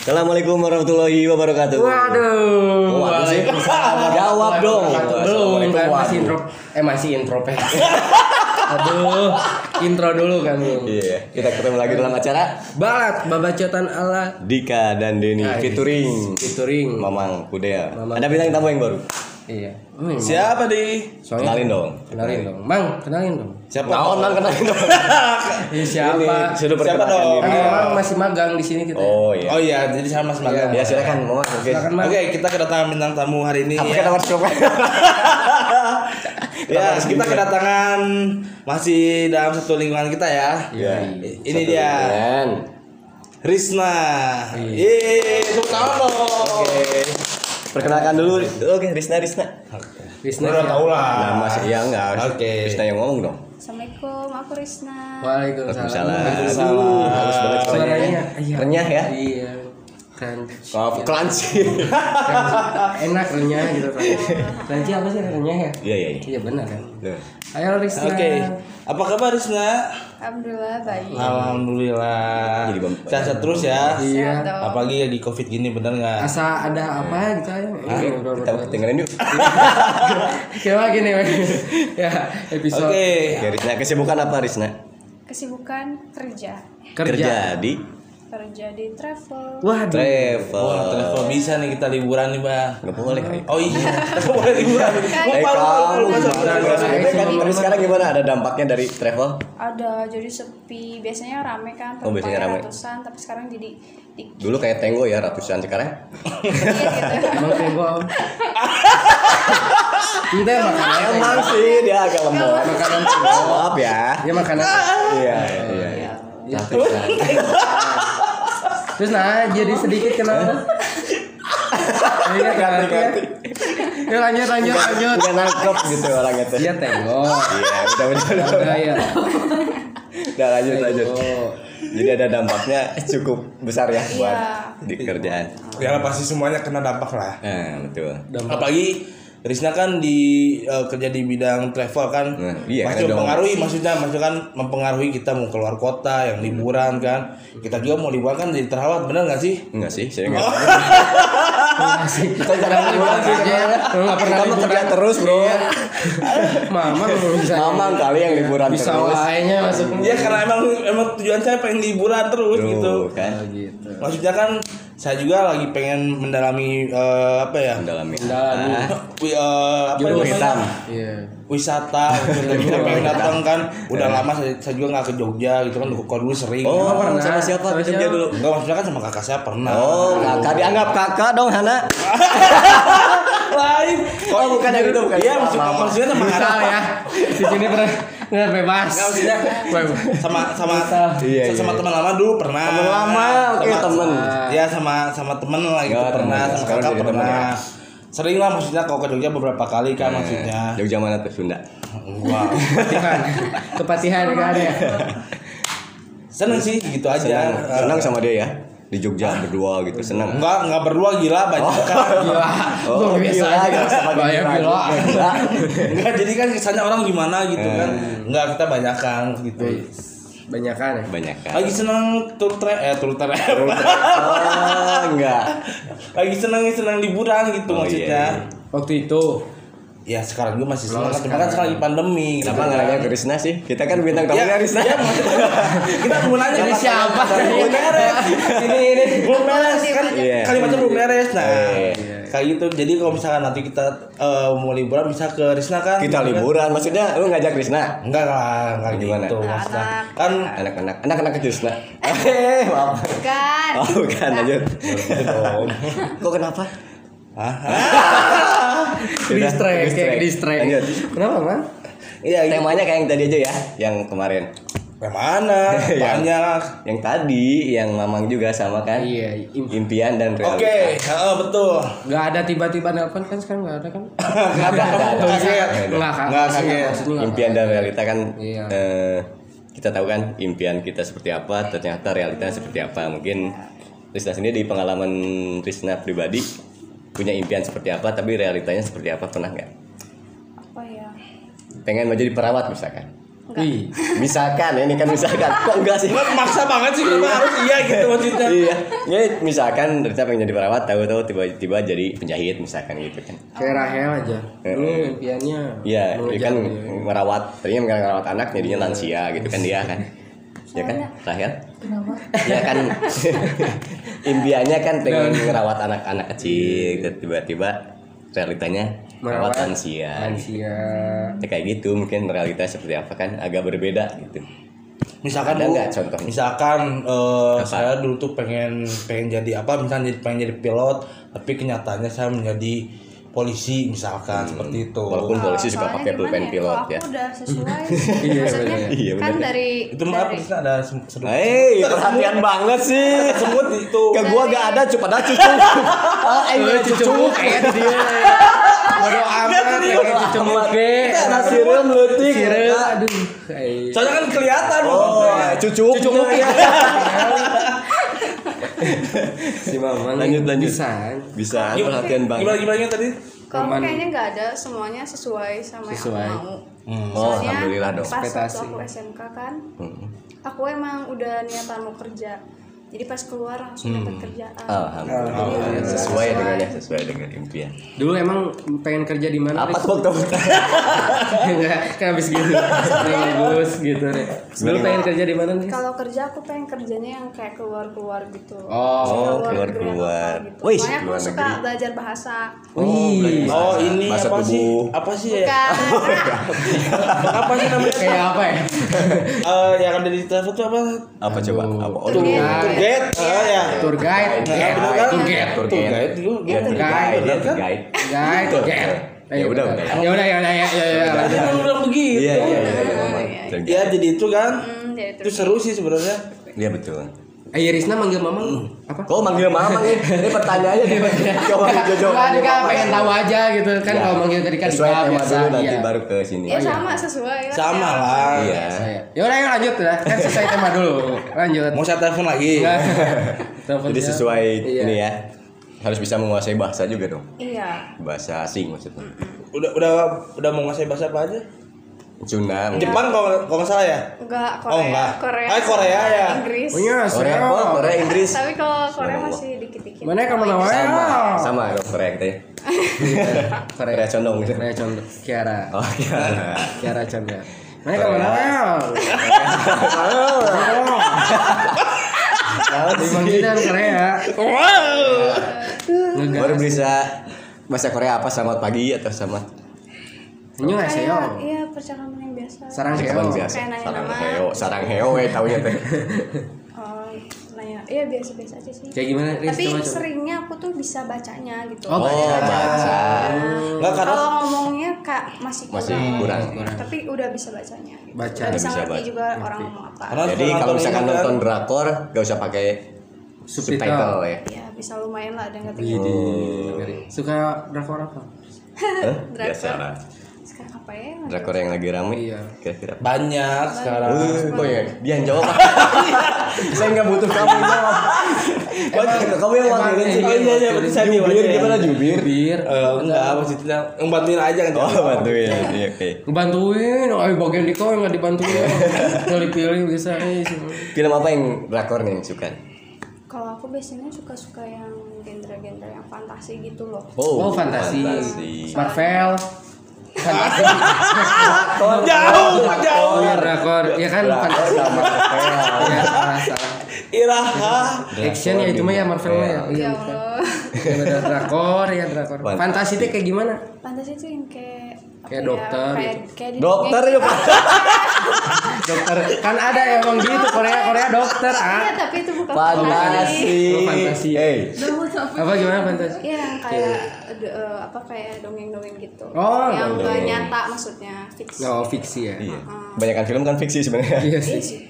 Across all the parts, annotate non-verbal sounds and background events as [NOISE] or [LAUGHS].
Assalamualaikum warahmatullahi wabarakatuh Waduh. Oh, sih? Jawab dong. Belum kan masih intro. Eh masih intro. [LAUGHS] Aduh, intro dulu kan. Iya, kita ketemu lagi dalam acara Balat babacotan ala Dika dan Denny featuring featuring. Mamang Kudel. Mamang. Ada bintang tamu yang baru. Iya. Ini Siapa di? Soalnya Kenalin dong. Kenalin dong. Mang, kenalin dong. Siapa? Naon Mang kenalin dong. [LAUGHS] Ini siapa? Sudah Siapa dong? Kan memang masih magang di sini kita. Oh iya. Oh iya, jadi sama Mas Magang. Ya silakan. Oke. Silakan, Mang. Oke, kita kedatangan bintang tamu hari ini. Apa ya. kata Mas Koko? Ya, kita kedatangan masih dalam satu lingkungan kita ya. Iya. Ini dia Risna. Yeay, tepuk tangan dong. Oke. Perkenalkan dulu. Oke, Risna Risna. Wisna. Udah tahu lah. Nama sih ya enggak. Oke. Risna yang ngomong dong. Assalamualaikum, aku Risna. Waalaikumsalam. Waalaikumsalam. Halus banget suaranya. Iya. Renyah ya? Iya. Keren. Maaf, crunchy. Enak renyah gitu kan. [LAUGHS] Crunchy apa sih renyah ya? Iya, iya. iya. Iya benar kan. Ayo Risna. Oke. Apa kabar Risna? Alhamdulillah baik. Alhamdulillah. Jadi Sehat terus ya. Iya. Apalagi lagi Covid gini bener nggak? Asa ada apa gitu aja. [LAUGHS] Oke, kita dengerin yuk. Kayak gini ya episode Oke. Oke, Risna kesibukan apa Risna? Kesibukan kerja. Kerja di Kerja di travel. Waduh. travel. Wah, travel bisa nih kita liburan nih, Bang. Nggak boleh. Oh iya, [LAUGHS] kita boleh liburan. Eh Lupa, lupa. Tapi tapi sekarang gimana? Ada dampaknya dari travel? Ada jadi sepi. Biasanya rame kan. Oh, biasanya rame. Ratusan, tapi sekarang jadi dikit Dulu kayak Tenggo ya ratusan sekarang. gitu. Emang tenggo. Kita makanan. Emang sih dia agak lemot. Makanan Maaf ya. Ya makanan. Iya, iya, iya. Terus nah jadi sedikit kenapa? Iya ganti ganti. Ya lanjut lanjut lanjut. Udah nangkep gitu orangnya tuh. Iya tenggo. Iya, udah udah udah. Udah ya. Udah lanjut lanjut. Jadi ada dampaknya cukup besar ya buat Iya. di kerjaan. Ya pasti semuanya kena dampak lah. Nah, betul. Apalagi Risna kan di eh, kerja di bidang travel kan, Nah, iya, pasti kan dong. mempengaruhi maksudnya, maksudnya kan mempengaruhi kita mau keluar kota, yang liburan kan, kita juga mau liburan kan jadi terawat bener nggak sih? Enggak sih, saya enggak. Kita jarang liburan ya. Enggak pernah Kamu liburan. kerja terus, Bro. Mama belum bisa. Mamang kali yang liburan bisa terus. lainnya masuk. Iya karena emang emang tujuan saya pengen liburan terus gitu. Tuh, kan. Oh, gitu. Maksudnya kan saya juga lagi pengen mendalami eh, apa ya? Mendalami. Mendalami. Ah, eh, apa hitam. Iya. wisata [LAUGHS] gitu. kita pengen datang kan udah lama saya, saya juga nggak ke Jogja gitu kan kalau dulu sering Oh, pernah. sama siapa Sama kerja siapa? dulu? enggak maksudnya kan sama kakak saya pernah Oh, kakak dianggap kakak dong, Hana. [LAUGHS] lain Oh, bukan yang itu, bukan. iya maksudnya sama anak ya. Di sini pernah nggak bebas. Nggak, maksudnya sama sama Iya, sama iya. teman lama dulu pernah Teman lama, oke, Sama- temen. ya sama sama temen lah gitu Ya, pernah temen. sama Sekarang kakak temen pernah ya. sering lah maksudnya kalau ke Jogja beberapa kali kan maksudnya Jogja mana tuh Sunda? wow Kepatihan. Kepatihan ada ya. seneng sih gitu aja Senang, senang sama dia ya di Jogja berdua gitu, senang. Enggak, enggak berdua gila banyak kan. Gila. Oh, biasa gila, aja. gila, sama Banyak gila. gila. Gila. Enggak, jadi kan kesannya orang gimana gitu kan. Enggak, kita banyakan gitu. Banyakan ya. Banyak kan. Lagi seneng tour tra eh tour tra Oh, enggak. Lagi seneng seneng liburan gitu Oh, maksudnya. iya. Waktu itu Ya sekarang juga masih seneng, cuma sekarang. kan sekarang lagi pandemi. gitu Kenapa nggak nanya ke Risna sih? Kita kan bintang Ya, tamunya Risna. ya, kita mau nanya Ini apa- siapa? Belum beres. Ini ini belum beres kan Iya. kalimatnya belum beres. Nah, Iya. kayak gitu. Jadi kalau misalkan nanti kita eh, mau liburan bisa ke Risna kan? Kita liburan, maksudnya lu ngajak Risna? Enggak lah, enggak Gimana? gitu maksudnya. Kan Anak-anak, anak-anak ke Risna. [LAUGHS] Eh, maaf. Bukan. Oh, bukan, lanjut. gitu. Kok kenapa? Hah? [LAUGHS] Distrek kayak distrek. Lanjut. Kenapa, Man? Iya, iya. Temanya kayak yang tadi aja ya, yang kemarin. Yang mana? [LAUGHS] Yang- Banyak. Yang tadi, yang Mamang juga sama kan? Iya, im- Impian dan Oke, realitas. heeh, betul. nggak ada tiba-tiba nelpon kan sekarang nggak ada kan? [LAUGHS] Ada, ada, ada. Kaget. Nggak kan? Nggak kaget. Maksudnya nggak Impian dan realita kan Iya. eh, kita tahu kan impian kita seperti apa, ternyata realitanya seperti apa. Mungkin Risna sendiri di pengalaman Risna pribadi punya impian seperti apa, tapi realitanya seperti apa pernah nggak? apa ya Pengen menjadi perawat misalkan? Wih, Misalkan, ini kan misalkan. Kok enggak sih? Maksa banget sih kenapa harus iya gitu maksudnya. iya, ya misalkan Rita pengen jadi perawat, tahu-tahu tiba-tiba jadi penjahit misalkan gitu kan. kayak Rahel aja. Dulu impiannya. Iya, dia kan jadi- merawat, tadinya merawat anak jadinya lansia gitu kan dia kan. Ya kan, Rahel? Kenapa Iya kan, [LAUGHS] impiannya kan pengen merawat anak-anak kecil, gitu. tiba-tiba realitanya merawat lansia. Lansia. Ya, kayak gitu mungkin realitanya seperti apa kan agak berbeda gitu. Misalkan Ada Bu, nggak contohnya? Misalkan Apa? saya dulu tuh pengen pengen jadi apa? Misalnya jadi pengen jadi pilot, tapi kenyataannya saya menjadi polisi misalkan seperti itu. Walaupun polisi suka Soalnya pakai pulpen ya, pilot ya. aku udah sesuai [LAUGHS] Iya, maksudnya bener. Iya, kan bener. dari Itu maaf dari Risna ada sedikit. Hei, perhatian banget sih. Semut itu. Ke gua gak ada, cuma ada cucu. Ah, [LAUGHS] eh, cucu. kayak dia. Bodo amat kayak cucu muke. Leutik. Sirem, aduh. Soalnya kan kelihatan Oh, cucu. Cucu muke. [LAUGHS] Si Mamang Lanjut, lanjut. bisa. Bisa Gimana, perhatian gimana banget. gimana tadi? kalau kayaknya nggak ada semuanya sesuai sama Sesuai. yang aku mau Oh, Soalnya alhamdulillah dong. pas waktu Ekspektasi. aku SMK kan Hmm. aku emang udah niatan mau kerja jadi pas keluar langsung dapat kerjaan Alhamdulillah. Jadi, Sesuai dengan ya, sesuai dengan impian. Dulu emang pengen kerja di mana? Apa tuh waktu [LAUGHS] kan habis gitu. Bagus gitu deh. Dulu pengen kerja di mana nih? kalau kerja aku pengen kerjanya yang kayak keluar-keluar gitu Oh, Keluar keluar- negeri keluar. gitu. Wih, Soalnya aku keluar suka negeri. belajar bahasa Wih. Oh, ini Bahasa apa sih? tubuh. Apa sih ya? bukan [LAUGHS] apa sih namanya? Kayak apa ya? Eh, yang ada di telepon tuh apa? apa coba? Apa? Oh. Guide. Tour guide. Ah, ya. Tour guide. Nah, Guide. kan? Tour guide. Tour Tour guide. guide dulu. Iya, Tour tour guide. guide, Bener tour kan? guide. Guide. Tour guide. Ya udah, udah. Ya udah, ya udah, ya ya ya. Kan bilang begitu. Iya, iya, iya. iya, Oh, iya, Tour guide. Ya jadi itu kan. Hmm, Itu seru sih sebenarnya. Iya betul. Eh, Risna manggil Mamang apa? Kok manggil Mamang nih? [LAUGHS] Ini pertanyaannya dia. Coba Jojo. Enggak, Dika pengen tahu aja gitu kan Ya. kalau manggil ke Dika Sesuai tema biasa. dulu nanti iya. baru ke sini. ya sama sesuai lah Sama ya. lah. Iya. Saya. Ya udah, yuk lanjut lah. Kan selesai tema dulu. Lanjut. Mau saya telepon lagi. Enggak. [LAUGHS] Telepon Jadi sesuai Iya. ini ya. Harus bisa menguasai bahasa juga dong. iya Bahasa asing maksudnya. Udah udah udah mau ngasih bahasa apa aja? Sunda. Jepang kalau kalau nggak salah ya? enggak Korea Oh, enggak. Korea Ah, Korea ya. Inggris Oh iya, Korea, saya. oh, Korea, Inggris. tapi kalau Korea masih dikit-dikit Mana kamu namanya? Sama, sama dong Korea kita ya. [LAUGHS] Korea. Korea condong gitu. Korea Condong. Kiara. Oh iya. Kiara Chandra. Mana kamu namanya? Emang kita Korea. Ngegas. Baru bisa bahasa Korea apa selamat pagi atau selamat Ini nggak sih kayak iya percakapan yang biasa Sarang heo. biasa? Kayak nanya Sarang heo, sarang heo eh taunya teh. [LAUGHS] oh nanya iya biasa-biasa aja sih Kayak gimana? Riz? tapi Coba, coba. seringnya aku tuh bisa bacanya gitu Oh, Oh, baca. Enggak karena kalau ngomongnya kak masih kurang, Masih kurang. tapi udah bisa bacanya gitu. Baca. udah bisa, Bisa ngerti baca. juga orang ngomong apa Karena Jadi kalau misalkan kan- nonton drakor gak usah pakai Subtitle. subtitle ya. ya bisa lumayan lah ada ngerti Jadi suka drakor apa? Hah? [LAUGHS] Drakor. Biasa lah. Apa ya Drakor yang lagi rame. Iya. Kira-kira. banyak sekarang. Uh, kok ya? Dia yang jawab. [LAUGHS] Saya nggak butuh kamu yang jawab. Kamu yang wakilin sih? Oh, iya, iya, berarti saya Jubir gimana jubir? Bir. Eh, enggak maksudnya ngebantuin aja kan. Oh bantuin. Iya, Oke. Ngebantuin, oh bagian Diko yang nggak dibantuin. Pilih-pilih bisa. eh. Film apa yang drakor nih yang suka? kalau aku biasanya suka-suka yang genre-genre yang fantasi gitu loh Oh, fantasi. fantasi. Marvel. [LAUGHS] Jauh, jauh. Oh, ya drakor. Ya kan fantasi. sama Ya, salah. Iraha. Action ya itu mah ya Marvel mah ya. Iya. ya Allah Ya, drakor ya drakor. Fantasi. Itu kayak gimana? fantasi tuh yang kayak Kayak ya, dokter kayak, gitu. kayak Dokter kayak- ya. [LAUGHS] Dokter. Kan ada yang emang gitu Korea Korea dokter iya ah. tapi itu bukan Fantasi. Oh, fantasi. Eh, mau tau. Apa gimana fantasi? Iya kayak eh, apa kayak dongeng-dongeng gitu. Oh, yang dongeng. nyata maksudnya fiksi. Oh, fiksi ya. Iya. Kebanyakan film kan fiksi sebenarnya. Iya Iya sih. sih.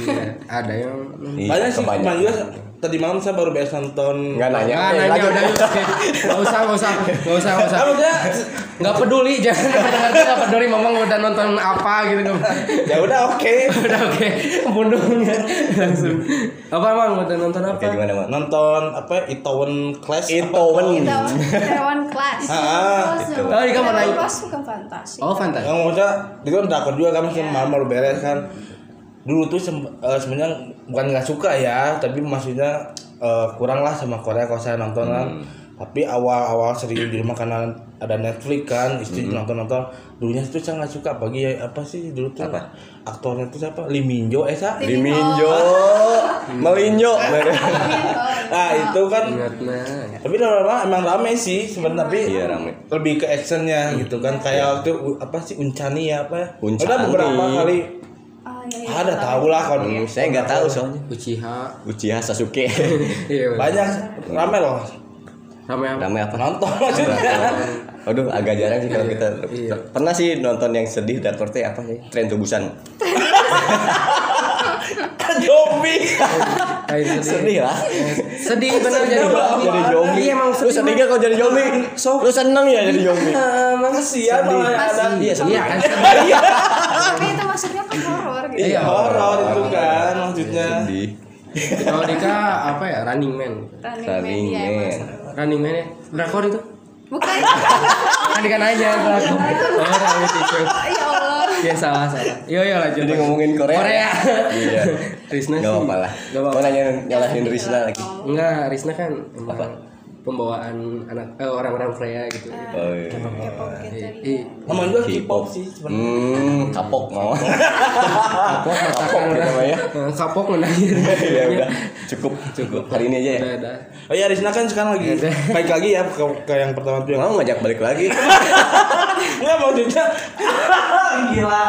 Iya, ada yang Iya, Banyak sih kebanyakan. kemarin juga tadi malam saya baru beres nonton Nggak nanya. Ah, Eh, nanya udah. Nggak usah, nggak usah, nggak usah, nggak usah. Ah, Nggak peduli, jangan pendengar tuh nggak peduli ngomong udah nonton apa gitu. nggak- ya udah oke [LAUGHS] Udah oke, pembunuhnya langsung. Apa emang udah nonton apa? Kayak gimana, Mak? nonton apa Itaewon Class? Itaewon. Kita hewan kelas. Ah, itu. Oh, ini kan mau nanya. kelas bukan fantasi. Oh, fantasi. yang maksudnya itu kan drakor juga kan malam baru beres kan dulu tuh eh, sebenarnya bukan nggak suka ya tapi maksudnya eh, kurang lah sama Korea kalau saya nonton kan tapi awal-awal sering di rumah karena ada Netflix kan istri nonton nonton dulunya itu saya nggak suka bagi apa sih dulu tuh Apa? aktornya itu siapa Lee Min Jo eh sa? Lee Liminjo. [LAUGHS] Melinjo. [LAUGHS] nah itu kan tapi lama-lama emang rame sih sebenarnya tapi Iya, rame. lebih ke actionnya gitu kan kayak waktu apa sih Uncani ya apa ya Uncani. udah beberapa kali Iya, iya, ada tahu. tahu lah kalau Hmm, saya nggak tahu soalnya. Uchiha. Uchiha Sasuke. [LAUGHS] Iya. banyak rame loh Ramai apa? Rame apa? nonton maksudnya [LAUGHS] Aduh, agak jarang sih kalau kita Iya. pernah sih nonton yang sedih drakor teh apa sih? Tren Tubusan. [LAUGHS] zombie Kayak sedih. Sedih lah. Sedih bener jadi zombie. Jadi zombie. Iya emang Lu sedih. gak kalau jadi zombie? Lu seneng ya jadi zombie? emang kasihan malah ada Iya, sedih. Iya kan. Tapi itu maksudnya kan horor. Iya. horor itu kan maksudnya Sedih. Kalau Dika apa ya? Running Man. Running, Running Man, iya, Man. emang seru. Running Man ya? Drakor itu? Bukan. Kan Dika nanya drakor. Oh, reality show. ya Allah. Ya salah salah. Yo yo lanjut. Jadi ngomongin Korea. Korea. Iya. [LAUGHS] Risna Gak apa-apa lah. Gak apa-apa. Mau nanya nyalahin Rizna lagi. Enggak, Risna kan emang Apa? Pembawaan anak eh, orang-orang Korea gitu. Oh, iya. K-pop gitu. Ih, namanya juga K-pop sih sebenarnya Hmm, kapok mau. kapok Kapok namanya. Kapok menangis. ya [LAUGHS] udah, cukup cukup hari ini aja ya. Udah, udah. oh iya Rizna kan sekarang lagi baik lagi ya ke, ke yang pertama tuh yang Mau ngajak balik lagi? [LAUGHS] nggak maksudnya [LAUGHS] gila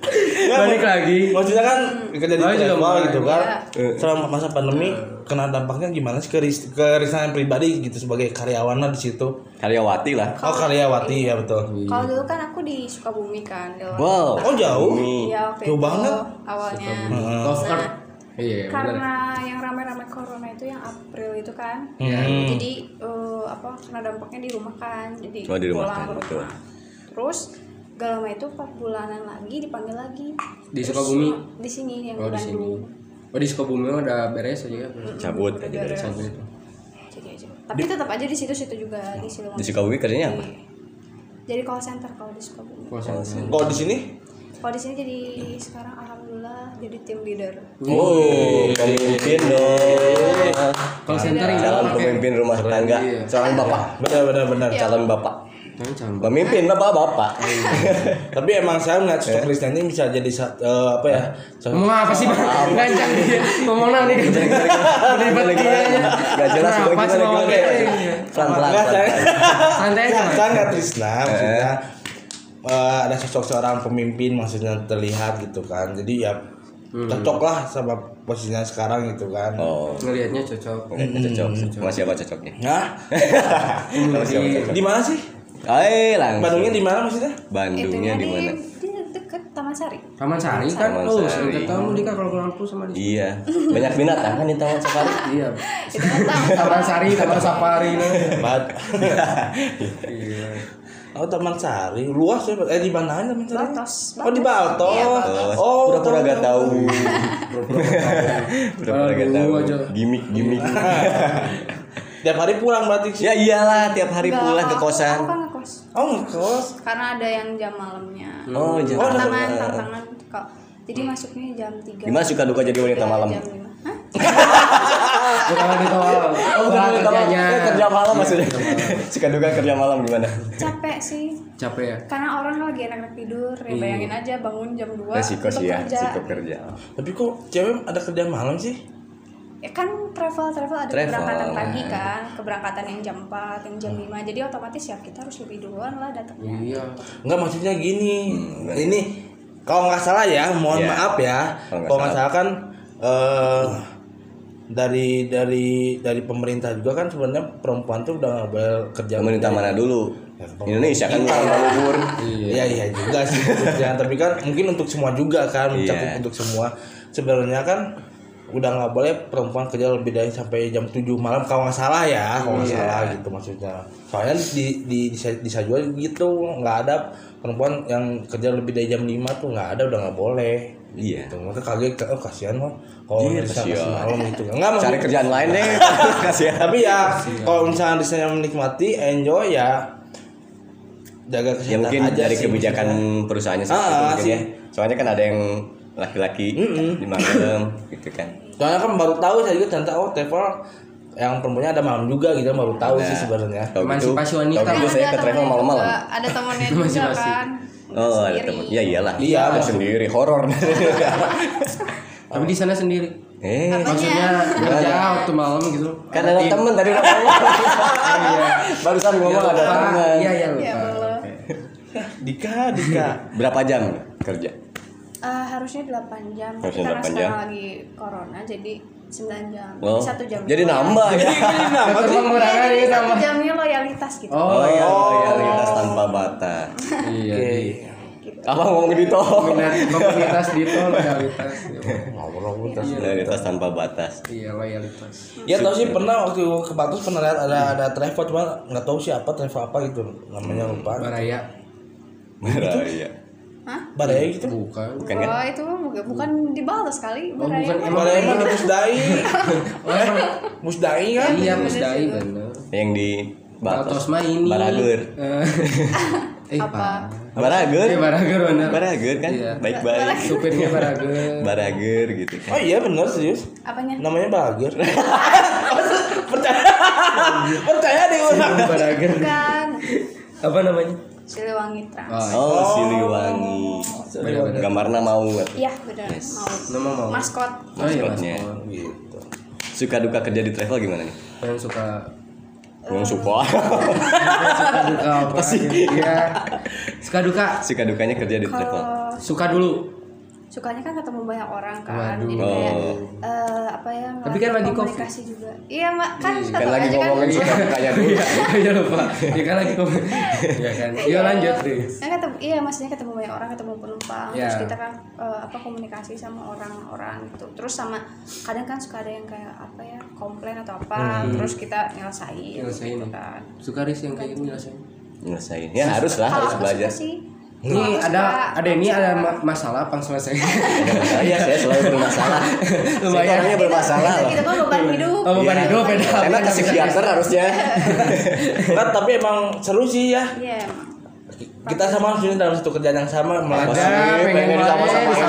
Nggak, Balik lagi. maksudnya kan kerja di travel gitu kan Iya. selama masa pandemi kena dampaknya gimana sih ke, Riz- ke Rizna yang pribadi gitu sebagai karyawan lah di situ Karyawati lah. oh karyawati ya betul Kalau dulu kan aku di Sukabumi kan. Wow. oh jauh. Iya, waktu Jauh banget. awalnya. Nah, Iya, benar. karena yang rame-rame corona itu yang April itu kan. Hmm. Jadi eh, apa kena dampaknya di rumah kan. Jadi Oh, di rumah pulang kan, ke betul. rumah. Terus gak lama itu 4 bulanan lagi dipanggil lagi. Di Sukabumi? Di sini yang Oh, di sini. Oh, di Sukabumi udah beres aja ya. Cabut aja dari. Jadi aja. Tapi tetap aja di situ-situ juga di situ. Di Sukabumi kerjanya apa? Jadi call center kalau di Sukabumi. Puasa. kalau di sini Kalau di sini jadi sekarang alhamdulillah jadi tim leader. Oh, pemimpin dong. Call center ini Calon pakai- pemimpin rumah tangga. Iya. Calon bapak. benar benar benar Iya. Calon bapak. Jangan calon. Pemimpin bapak bapak. [LAUGHS] tapi emang saya melihat sosok Rizna ini bisa jadi eh, apa ya Ngomong apa sih bang? Gancang dia. Ngomong apa nih gancang? Berlibat dia aja. Gak jelas Kenapa gimana sih gimana. ngomong kayak gini? Pelan pelan. Enggak, saya Santai aja saya nggak Trisna maksudnya eh, ada sosok seorang pemimpin maksudnya terlihat gitu kan jadi ya cocok lah sama posisinya sekarang gitu kan Oh, Ngelihatnya cocok. kayaknya cocok. Sama siapa cocoknya? nah cocok? di mana sih Hai, langsung. Bandungnya di mana maksudnya Bandungnya di mana? Di deket Taman Sari. Taman Sari kan? Taman Oh, Sari. saya tahu Dika kalau pulang tuh sama dia. Iya, banyak binatang kan di Taman Safari. [LAUGHS] Iya. Itu taman. Sari, Taman [LAUGHS] Safari. nah. Iya. Oh Taman Sari luas ya eh di mana Taman Sari Baltos. oh di Baltos Iya, oh pura-pura gak tahu. Pura-pura gak tahu. Gimik, gimik. [LAUGHS] tiap hari pulang berarti sih ya iyalah, tiap hari pulang ke kosan. Oh ngekos Karena ada yang jam malamnya. Oh, jam tantangan, malam. tantangan. Kok. Jadi masuknya jam 3. Gimana suka duka jadi wanita malam? Jam 5. Hah? Bukan wanita malam. Oh, bukan wanita malam. Eh, kerja malam maksudnya. [LAUGHS] suka duka kerja malam gimana? Capek sih. Capek ya. Karena orang lagi enak-enak tidur. Ya bayangin aja bangun jam 2 Resiko sih ya, resiko kerja. tapi kok cewek ada kerja malam sih Ya kan travel travel ada Travel. keberangkatan pagi kan, keberangkatan yang jam 4, yang jam 5. Jadi otomatis ya kita harus lebih duluan lah datangnya. Iya. Enggak maksudnya gini. ini kalau nggak salah ya, mohon Iya. maaf ya. Kalau nggak nggak salah kan eh dari dari dari pemerintah juga kan sebenarnya perempuan tuh udah nggak boleh kerja pemerintah mana dulu Ya, Indonesia kan bukan luhur Iya iya juga sih ya, tapi kan mungkin untuk semua juga kan mencakup Iya. untuk semua sebenarnya kan udah nggak boleh perempuan kerja lebih dari sampai jam 7 malam kalau nggak salah ya kalau nggak Iya. salah gitu maksudnya. Soalnya di di di, di Sajua gitu nggak ada perempuan yang kerja lebih dari jam 5 tuh nggak ada udah nggak boleh. Iya. Gitu. Maka kaget oh, kasihan loh kalau Iya, bisa masih malam gitu. Nggak cari maksud- kerjaan lain deh. [LAUGHS] Kasihan. Tapi ya kalau misalnya disanya menikmati enjoy ya. Jaga ya kesehatan mungkin aja dari sih, kebijakan perusahaannya seperti Ah, sih. ya. Soalnya kan ada yang laki-laki di malam gitu kan. Soalnya kan baru tahu saya juga ternyata oh travel yang perempuannya ada malam juga gitu baru tahu sih Nah. sebenarnya. Tahu gitu, wanita. gitu saya ke travel malam-malam. ada temennya [LAUGHS] juga kan. Oh ada temen. Ya iyalah. Iya, Ada maksud- sendiri horor. [LAUGHS] Tapi di sana sendiri. eh. Maksudnya kerja waktu malam gitu. kan ada temen tadi. Udah [LAUGHS] ngomong barusan ngomong ada Lupa. temen. Iya iya ya lupa. belum. Dika, Dika. berapa jam kerja harusnya 8 jam tapi Harusnya karena 8 jam. sekarang lagi corona jadi 9 jam oh Jadi satu jam jadi nambah ya Tetap Iya, mengurangi jadi [LAUGHS] satu sama. jamnya loyalitas gitu Oh, oh iya Oh. loyalitas tanpa batas Iya. Oke. iya. apa ngomong gitu Minat komunitas di tol loyalitas. Ngobrol terus. loyalitas tanpa batas Iya loyalitas. Ya tau sih pernah waktu ke Batus pernah lihat ada ada travel cuma nggak tahu sih apa travel apa gitu namanya lupa. Baraya. Marah, iya Hah? Baraya gitu. Bukan. bukan kan Oh itu bukan, bukan dibalas kali Oh, Baraya bukan. mah. Emang Baraya mah di Musdai. Oh, [LAUGHS] Musdai kan? iya Musdai bener. yang di Baltos mah ini. Barager Eh, [LAUGHS] eh Apa? Barager Iya Barager bener. Barager kan Iya. baik-baik Supirnya Barager. [LAUGHS] Barager gitu kan Oh iya bener serius. Apanya? Namanya Bager. percaya percaya deh orang. Barager. Bukan Apa namanya? Siliwangi Trans Oh, oh Siliwangi bener-bener. gambarnya mau Iya benar mau Nama mau. maskot Oh iya Mas. Maskotnya. Oh, Gitu. suka duka kerja di travel gimana nih Yang suka yang suka suka duka apa sih? Iya. [LAUGHS] Suka duka. suka dukanya kerja di travel Suka dulu. Sukanya kan ketemu banyak orang kan Waduh. jadi kayak Oh. eh, apa ya Tapi kan lagi covid. komunikasi juga iya mak kan kan tetap lagi aja ngomongin kan suka dukanya dulu Iya [LAUGHS] lupa. Iya kan lagi. Iya kan. Iya lanjut deh. Kan ketemu, iya maksudnya ketemu banyak orang, ketemu penumpang, Iya. terus kita kan eh, apa komunikasi sama orang-orang gitu. Terus sama kadang kan suka ada yang kayak apa ya komplain atau apa, terus kita nyelesain. Nyelesain. gitu kan. Suka ris yang kayak gini rasanya. nyelesain ya harus lah harus belajar sih. Ini ada ada ini ada masalah pang selesai. saya [LAUGHS] saya selalu bermasalah [LAUGHS] Lumayan. orangnya bermasalah Kita- loh Kita mah beban hidup. Oh, beban Iya. hidup beda. enak ke psikiater harusnya [LAUGHS] Kan tapi emang seru sih ya. Iya. Kita sama harusnya dalam satu kerjaan yang sama sih? pengen pengen mulai, sama-sama bisa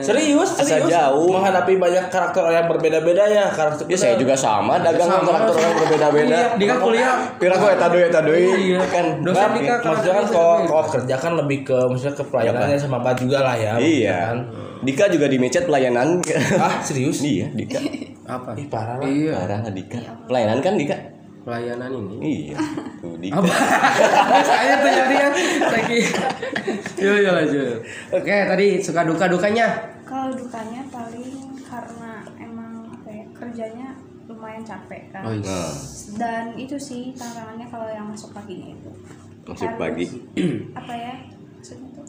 serius Asa serius. Jauh. menghadapi banyak karakter yang berbeda-beda ya karakter ya saya juga sama dagang Sama. karakter orang berbeda-beda. Iya, dia kan kuliah. pira gue eta deui eta deui Iya. kan Dosen Kan, di kakak maksudnya kan di- kalau kerja kan lebih ke maksudnya ke pelayanannya sama Pak juga lah ya iya. kan. Dika juga di mecet pelayanan. Ah serius? Iya Dika. [LAUGHS] Apa? ih parah lah. Iya. parah lah Dika. Pelayanan kan Dika Pelayanan ini. iya tuh [LAUGHS] Apa? Saya tuh jadi kan lagi. [LAUGHS] Yuk, yuk lanjut. Oke, tadi suka duka dukanya. Kalau dukanya paling karena emang apa ya kerjanya lumayan capek kan. Oh, iya. nah Dan itu sih tantangannya kalau yang masuk paginya itu. Masuk Harus, pagi. [CLEARS THROAT] apa ya? Maksudnya tuh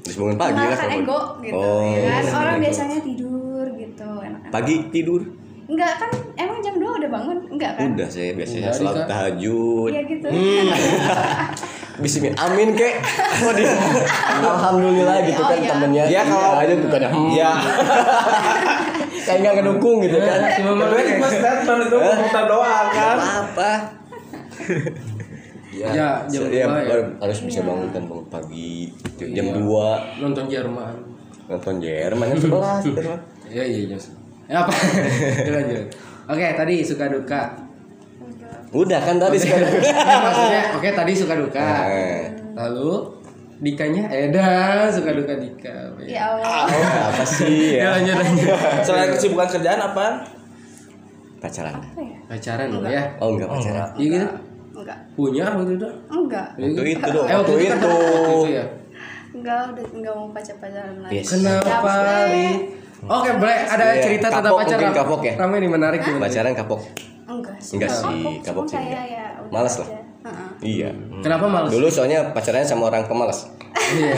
terus bangun pagi lah ego gitu oh ya kan orang ego. biasanya tidur gitu enak pagi tidur enggak kan emang jam 2 udah bangun enggak kan udah saya biasanya Dika. tahajud iya gitu [LAUGHS] Bismillah, amin kek. [LAUGHS] Alhamdulillah gitu Oh, kan iya. temennya. Iya, kalau- aja bukannya hmm. [LAUGHS] ya kayak nggak ngedukung gitu kan. Si Mama tapi kayak- cuma statement itu kita doa kan Apa? Ya, jam ya, dua ya. harus bisa bangun kan bangun pagi jam 2 nonton Jerman. nonton Jerman yang sebelas gitu kan. Iya, iya, iya. Ya apa? [LAUGHS] Ya, lanjut. Oke, tadi suka duka. Udah kan tadi sekarang. [LAUGHS] Maksudnya, oke tadi suka duka. Nah, Lalu dikanya Eda suka duka Dika. ya Allah apa sih Ya [LAUGHS] ya? lanjut lanjut. selain kesibukan kerjaan apa Pacaran. apa ya Pacaran dulu ya. Oh enggak pacaran. Iya gitu. enggak Punya waktu itu. enggak Waktu itu dong, Eh waktu waktu itu kan itu. waktu itu ya. enggak udah enggak mau pacar pacaran lagi Yes. Kenapa, Capek. Oke, boleh ada Iya, cerita tentang pacaran. mungkin kapok ya? Ramai nih menarik nih. pacaran kapok enggak sih Enggak Nggak sih, kapok, sih kayak enggak. ya Males aja. lah. Heeh. iya Kenapa males? dulu soalnya pacarannya sama orang pemalas Iya,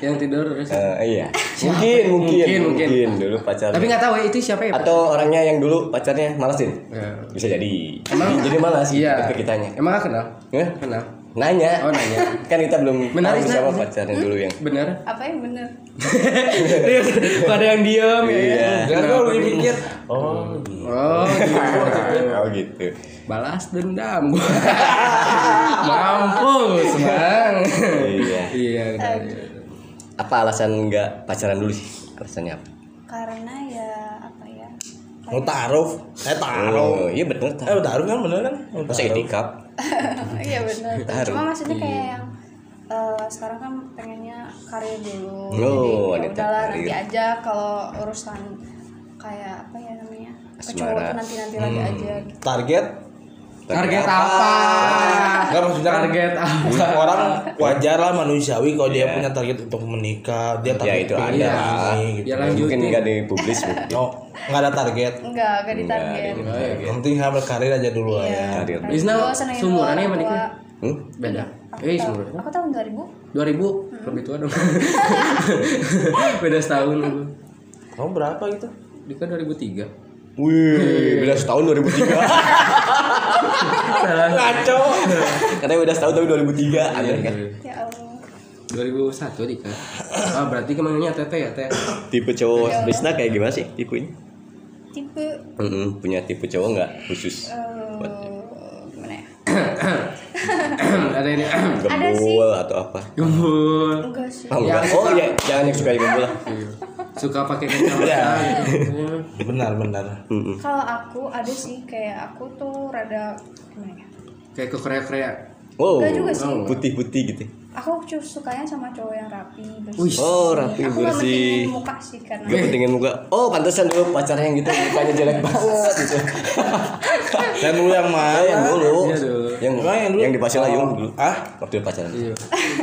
yang tidur terus. Eh, iya mungkin mungkin Mungkin, mungkin. mungkin dulu pacaran Tapi nggak tahu ya itu siapa ya? Pak? atau orangnya yang dulu pacarnya malesin Ya. bisa jadi jadi malas Iya. ke kitanya Emang kenal? Hah? Kenal. Nanya Oh, nanya. [LAUGHS] kan kita belum Benar, tahu siapa pacarnya dulu yang Bener? apa yang bener Pada yang diem ya. Iya. Jangan kalau dia? dipikir. oh Oh, gitu. [LAUGHS] oh gitu Balas dendam. [LAUGHS] Mampus, Bang. iya Iya, benar, iya. apa alasan nggak pacaran dulu sih alasannya apa karena ya apa ya Mau taruh, saya taruh. oh iya bener Eh, taruh taruh kan bener kan? Masa taruh. itikaf [LAUGHS] iya benar [LAUGHS] cuma maksudnya Iya. kayak yang eh, sekarang kan pengennya karir dulu Oh, jadi ya udahlah nanti aja kalau urusan kayak apa ya namanya ke cowok Asmara. tuh nanti nanti lagi Hmm. aja gitu. Target Target apa? Enggak maksudnya kan Target apa? orang wajar lah manusiawi kalau dia Iya. punya target untuk menikah, dia ya target itu pengen ada ini, gitu. Ya lanjutin. mungkin nggak dipublis mungkin Oh, enggak ada target. enggak enggak ditarget Nggak, iya. Yang penting saya berkarir aja dulu lah ya. Karir. Isna ya tua. Dika? Hmm? Beda. Aku Eh, seumuran. aku tahun 2000 2000 lebih tua dong. [LAUGHS] Beda setahun lu. Kamu berapa gitu? Dika 2003. Wih, beda setahun 2003. Ngaco. Katanya beda setahun tapi 2003. Aneh kan? ya Allah 2001 Dika. Ah, berarti ke mana Tete ya, Teh? Tipe cowok Risna kayak gimana sih tipenya? tipe Mm-mm, punya tipe cowok nggak khusus? eh, gimana ya [COUGHS] Ada ini. [COUGHS] Ada sih. Gembul atau apa? Gembul. enggak sih Oh, enggak. oh iya, jangan yang suka gembul lah. Suka pakai kacamata [LAUGHS] gitu. Benar, benar. Kalau aku ada sih kayak aku tuh rada gimana ya Kayak ke Korea-Korea. Wow, Enggak juga sih. putih-putih gitu. aku sukanya sama cowok yang rapi bersih. Oh, rapi aku nggak bersih. mentingin muka sih karena Gak pentingin muka. Oh, pantesan dulu pacarnya yang gitu mukanya jelek banget gitu. [LAUGHS] Dan dulu yang Oh, mana? yang dulu. Iya, dulu. Yang Emang yang dulu? yang di Pasir Layung Oh. dulu. Ah? Waktu pacaran. Iya.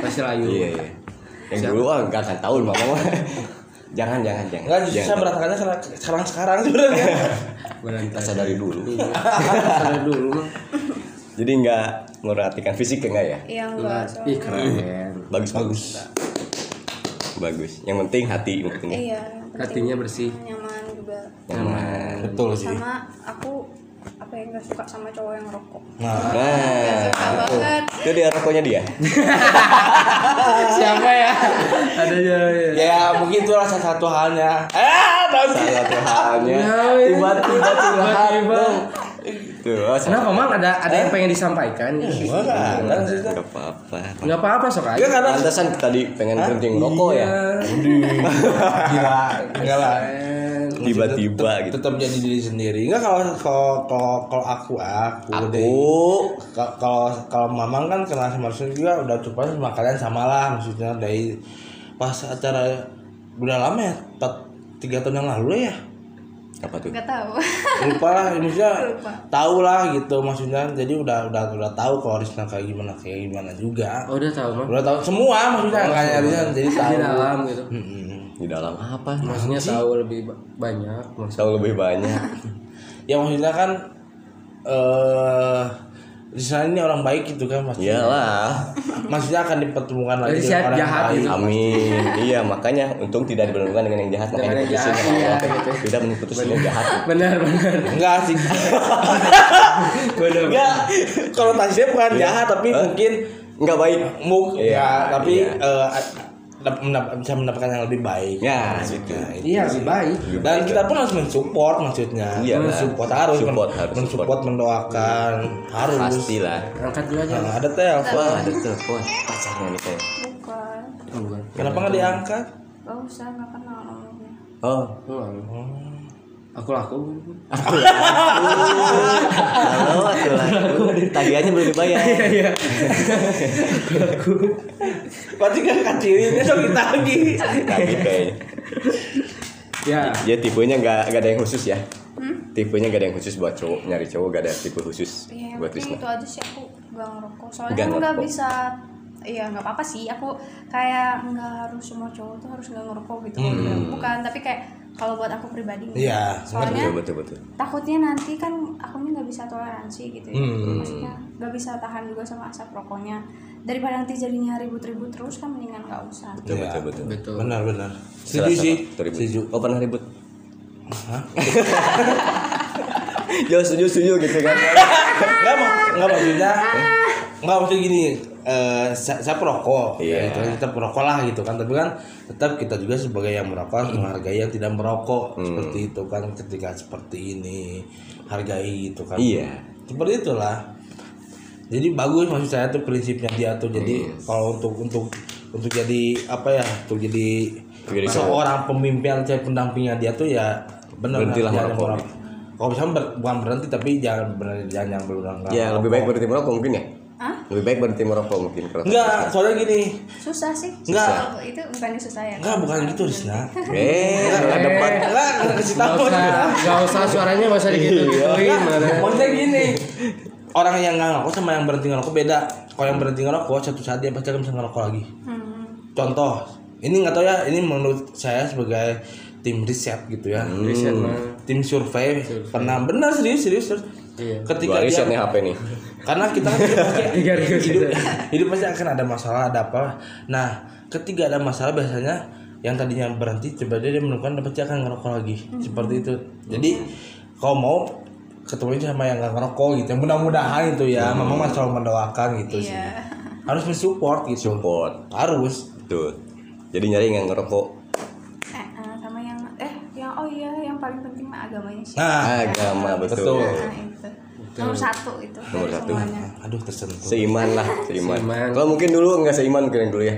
Pasir Ayu. Iya, iya. Yang dulu ah enggak akan tahu mama. [LAUGHS] Jangan, jangan, jangan. Enggak, justru saya Jangan. berantakannya sekarang sekarang, sekarang sebenarnya. [LAUGHS] Berantai. Rasa dari dulu. Ada dulu mah. Jadi enggak merhatikan fisik enggak ya? yang enggak soalnya Ih, keren. Bagus, bagus. Bagus. Yang penting hati mungkin. ya. iya Hatinya bersih. nyaman juga Nyaman. Betul sih. sama aku apa yang gak suka sama cowok yang rokok Nah, Nah, suka banget itu dia rokoknya dia. [LAUGHS] Siapa ya? Ada ya. ya. ya mungkin itulah salah satu halnya. Eh. Salah satu halnya. Ya, ya. Tiba-tiba Tiba-tiba. Tuh, oh, Kenapa mang ada ada yang pengen disampaikan? Enggak ada maksudnya. Gak apa-apa. Enggak apa-apa sok aja. Enggak karena Pantesan tadi pengen berhenti ngerokok ya. [LAUGHS] gila, enggak lah. Tiba-tiba gitu. Tetap jadi diri sendiri. Enggak kalau kalau kalau, aku aku, deh. Kalau kalau mamang kan kenal sama Rasul juga udah coba sama kalian sama lah maksudnya dari pas acara udah lama ya empat tiga tahun yang lalu ya apa tuh? nggak tahu lupa lah maksudnya [LAUGHS] Lupa. tahu lah gitu maksudnya jadi udah udah udah tahu kalau Rizna kayak gimana kayak gimana juga Oh, udah tahu mah. udah tahu semua maksudnya nggak hanya Rizna jadi tahu Di dalam gitu. Di dalam apa? Maksudnya tahu lebih ba- banyak. Maksud Tahu lebih banyak. [LAUGHS] ya maksudnya kan eh Rizna ini orang baik gitu kan maksudnya Iyalah. maksudnya akan dipertemukan lagi Jadi dengan orang jahat baik gitu. Amin. Iya, makanya untung tidak dipertemukan dengan yang jahat makanya diputusin jahat, iya, gitu. Tidak yang jahat. benar benar. enggak sih Benar. enggak kalau tasnya bukan jahat tapi mungkin Enggak baik. muk Iya, ya tapi iya. eh, bisa mendapatkan yang lebih baik. Ya, gitu. Iya, lebih baik. dan kita pun harus mensupport maksudnya. Iya, mensupport harus Support, men- harus mensupport mendoakan. Harus. Pastilah. Angkat dulu aja. Nah, ada telepon. Ada telepon. Pacarnya nih kayak. bukan. Oh, bukan. kenapa nggak diangkat? Gak usah nggak kenal nomornya Oh, Oh, Aku laku. halo, aku laku. Tagihannya belum dibayar. Iya. pasti kan kacirinnya so kita lagi Tagi kayaknya. Ya. Dia tipenya nggak nggak ada yang khusus ya. Tipenya nggak ada yang khusus buat cowok nyari cowok nggak ada tipe khusus Iya, yang buat penting Risna. itu aja sih aku gak ngerokok. Soalnya Nggak kan bisa iya nggak apa-apa sih. Aku kayak nggak harus semua cowok tuh harus nggak ngerokok gitu. Bukan tapi kayak kalau buat aku pribadi Hmm. Iya, soalnya betul betul betul. takutnya nanti kan akunya nggak bisa toleransi gitu ya. Hmm. maksudnya nggak bisa tahan juga sama asap rokoknya. Daripada nanti jadinya ribut-ribut terus kan mendingan nggak usah. Betul Iya. betul betul. betul. Benar benar. Setuju sih. setuju. Oh pernah ribut? Ya [LAUGHS] setuju setuju gitu kan. [LAUGHS] Nggak mau nggak maksudnya nggak maksudnya gini eh saya, saya perokok. Iya. ya, itu kita perokok lah gitu kan. Tapi kan tetap kita juga sebagai yang merokok harus menghargai yang tidak merokok. Seperti itu kan ketika seperti ini hargai gitu kan. Iya. seperti itulah. Jadi bagus maksud saya tuh prinsipnya dia tuh. Jadi kalau untuk untuk untuk jadi apa ya untuk jadi Jadi seorang pemimpin atau pendampingnya dia tuh ya benar Berhentilah merokok. kalau misalnya ber- bukan berhenti tapi jangan benar jangan yang berulang ya lebih baik berhenti merokok mungkin ya? Lebih baik berhenti merokok mungkin kalau enggak soalnya gini. Susah sih. Enggak. Itu bukannya susah ya enggak bukan gitu Rizna eh salah depan. enggak enggak kasih tahu. Usah, gak usah suaranya gak usah Iya. mana. maksudnya gini orang yang nggak ngerokok sama yang berhenti ngerokok beda. Kalau yang berhenti ngerokok satu saat dia pasti akan bisa ngerokok lagi. Hmm. contoh ini nggak tahu ya ini menurut saya sebagai tim riset gitu ya. Riset mah. tim survei. Pernah benar serius serius serius. Iya. ketika gua riset dia nih HP nih. Karena kita kan [LAUGHS] hidup hidup, hidup pasti akan ada masalah ada apa. Nah ketika ada masalah biasanya yang tadinya berhenti coba dia menemukan pasti akan ngerokok lagi. Seperti itu. Jadi kalau mau ketemu sama yang nggak ngerokok gitu yang mudah-mudahan itu ya memang mas selalu mendoakan gitu sih. Iya. harus mensupport gitu. Support. Harus. Tuh jadi nyari yang ngerokok. Eh, eh, sama yang eh yang oh iya yang paling penting mah agamanya sih. Nah. Agama betul. betul. Nah itu nomor satu itu Nomor satu. semuanya. Aduh tersentuh. Seiman lah [LAUGHS] seiman, Seiman. kalau mungkin dulu nggak seiman mungkin yang dulu ya?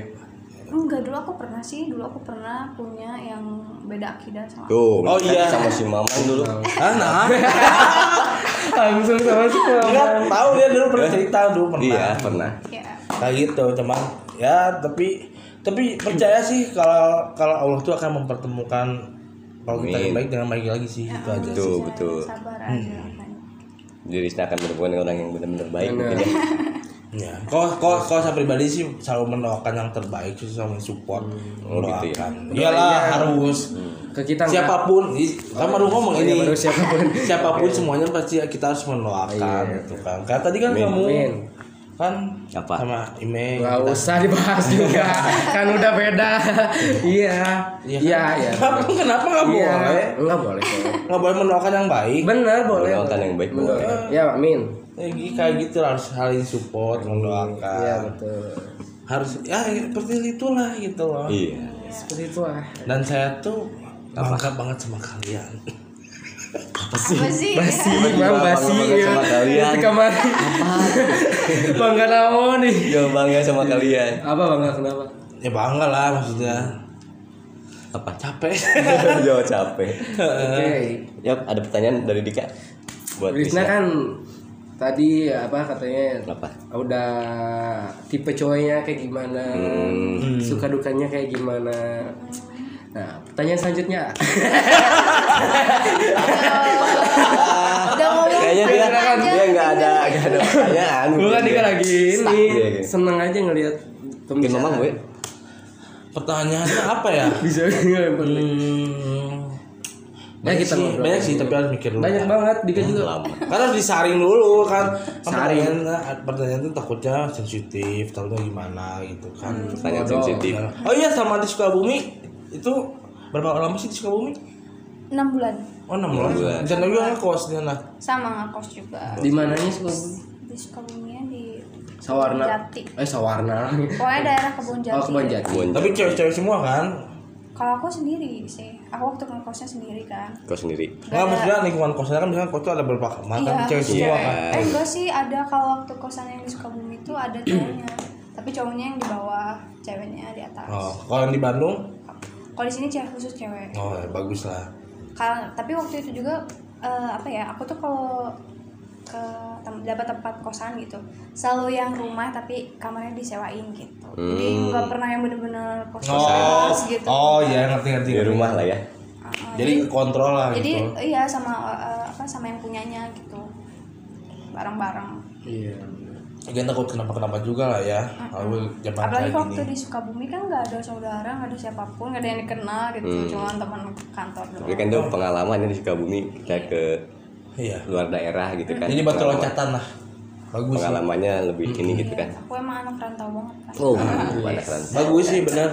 Enggak dulu aku pernah sih. Dulu aku pernah punya yang beda akidah sama tuh Oh, kan iya. sama si Maman dulu. [LAUGHS] Ah nah. [LAUGHS] Langsung sama si nggak tahu dia dulu pernah cerita dulu pernah. Iya pernah. Ya kayak gitu cuman ya tapi tapi percaya sih kalau kalau Allah tuh akan mempertemukan kalau kita yang baik dengan baik lagi sih itu aja betul Ya, betul sabar aja. Jadi Rizna akan menemukan orang yang benar-benar baik mungkin ya. Ya kalau kalau kalau saya pribadi sih selalu mendoakan yang terbaik sih selalu support Oh, gitu ya. iyalah harus. Ke kita siapa pun i- kan baru ngomong Iya, ini. baru siapa pun. siapa pun semuanya pasti kita harus mendoakan gitu kan. Karena tadi kan Amin. kamu Amin. Kan Apa? sama Ime Gak kita- usah dibahas [LAUGHS] juga, kan udah beda. Iya, Iya iya, kan? iya. Kenapa kenapa nggak Iya, boleh? nggak boleh. kok. Nggak boleh mendoakan yang baik. Bener boleh. mendoakan yang baik Bener. boleh Ya, amin. Ya, kayak gitu lah, harus saling support, mendoakan. Iya betul. Harus ya seperti itulah gitu loh. iya Seperti itu lah. Dan saya tuh bangga banget sama kalian. Apa sih Basi, bang basi ya. sama kalian. Kemarin. Bangga naon nih? ya bangga sama kalian Apa bangga kenapa? Ya bangga lah maksudnya. apa Capek. [LAUGHS] jauh capek Oke. ya ada pertanyaan dari Dika buat Rizna kan tadi apa katanya apa udah tipe cowoknya kayak gimana, Hmm. suka dukanya kayak gimana. Nah, pertanyaan selanjutnya. [LAUGHS] udah ngomong kayaknya dia dia nggak ada nggak ada pertanyaan Bukan dia lagi ini Iya, iya. seneng aja ngelihat mungkin memang gue Pertanyaannya apa ya? [LAUGHS] bisa Hmm, Ya, banyak kita sih, ngobrol. banyak sih tapi harus mikir dulu. banyak banget Dika juga lama Karena harus disaring dulu kan. Kan Saring. Pertanyaan, pertanyaan itu takutnya sensitif, takutnya gimana gitu kan. pertanyaan Bodoh. sensitif Oh iya sama di Sukabumi itu berapa lama sih di Sukabumi? enam bulan Oh enam bulan. bulan. Di sana juga ngekos di sana. sama ngakos juga di mananya suka di Sukabumi di Sawarna Jati eh Sawarna pokoknya daerah kebun jati oh kebun jati Kebun Tapi cewek-cewek semua kan? kalau aku sendiri sih aku waktu ngekosnya sendiri kan kau sendiri Enggak maksudnya lingkungan kosnya kan misalnya kos itu ada beberapa kamar kan Iya, cewek semua cewek. kan. Eh enggak sih, ada kalau waktu kosan yang di Sukabumi itu ada cowoknya. Tapi cowoknya yang di bawah, ceweknya di atas. Oh, kalau yang di Bandung, Kalau di sini cewek khusus cewek. oh ya, bagus lah. Kalau tapi waktu itu juga eh, apa ya? Aku tuh kalau ke tem- dapat tempat kosan gitu, selalu yang rumah tapi kamarnya disewain gitu. Jadi Hmm. nggak pernah yang bener-bener kos Oh, kos gitu. oh ya ngerti ngerti. di ngerti. rumah lah ya Uh-uh. Jadi kontrol lah jadi gitu. iya sama eh, apa sama yang punyanya gitu bareng-bareng iya Jangan takut kenapa-kenapa juga lah ya. Lalu zaman apalagi kayak waktu gini. di Sukabumi kan nggak ada saudara nggak ada siapa pun nggak ada yang dikenal gitu Hmm. cuma teman kantor Tapi doang kan tuh pengalamannya di Sukabumi kita ke Iya. luar daerah gitu kan. Jadi batu Pengalaman- loncatan lah. Bagus. sih. Pengalamannya lebih ini gitu kan. aku emang anak rantau banget kan Oh, banyak kan. Bagus sih benar.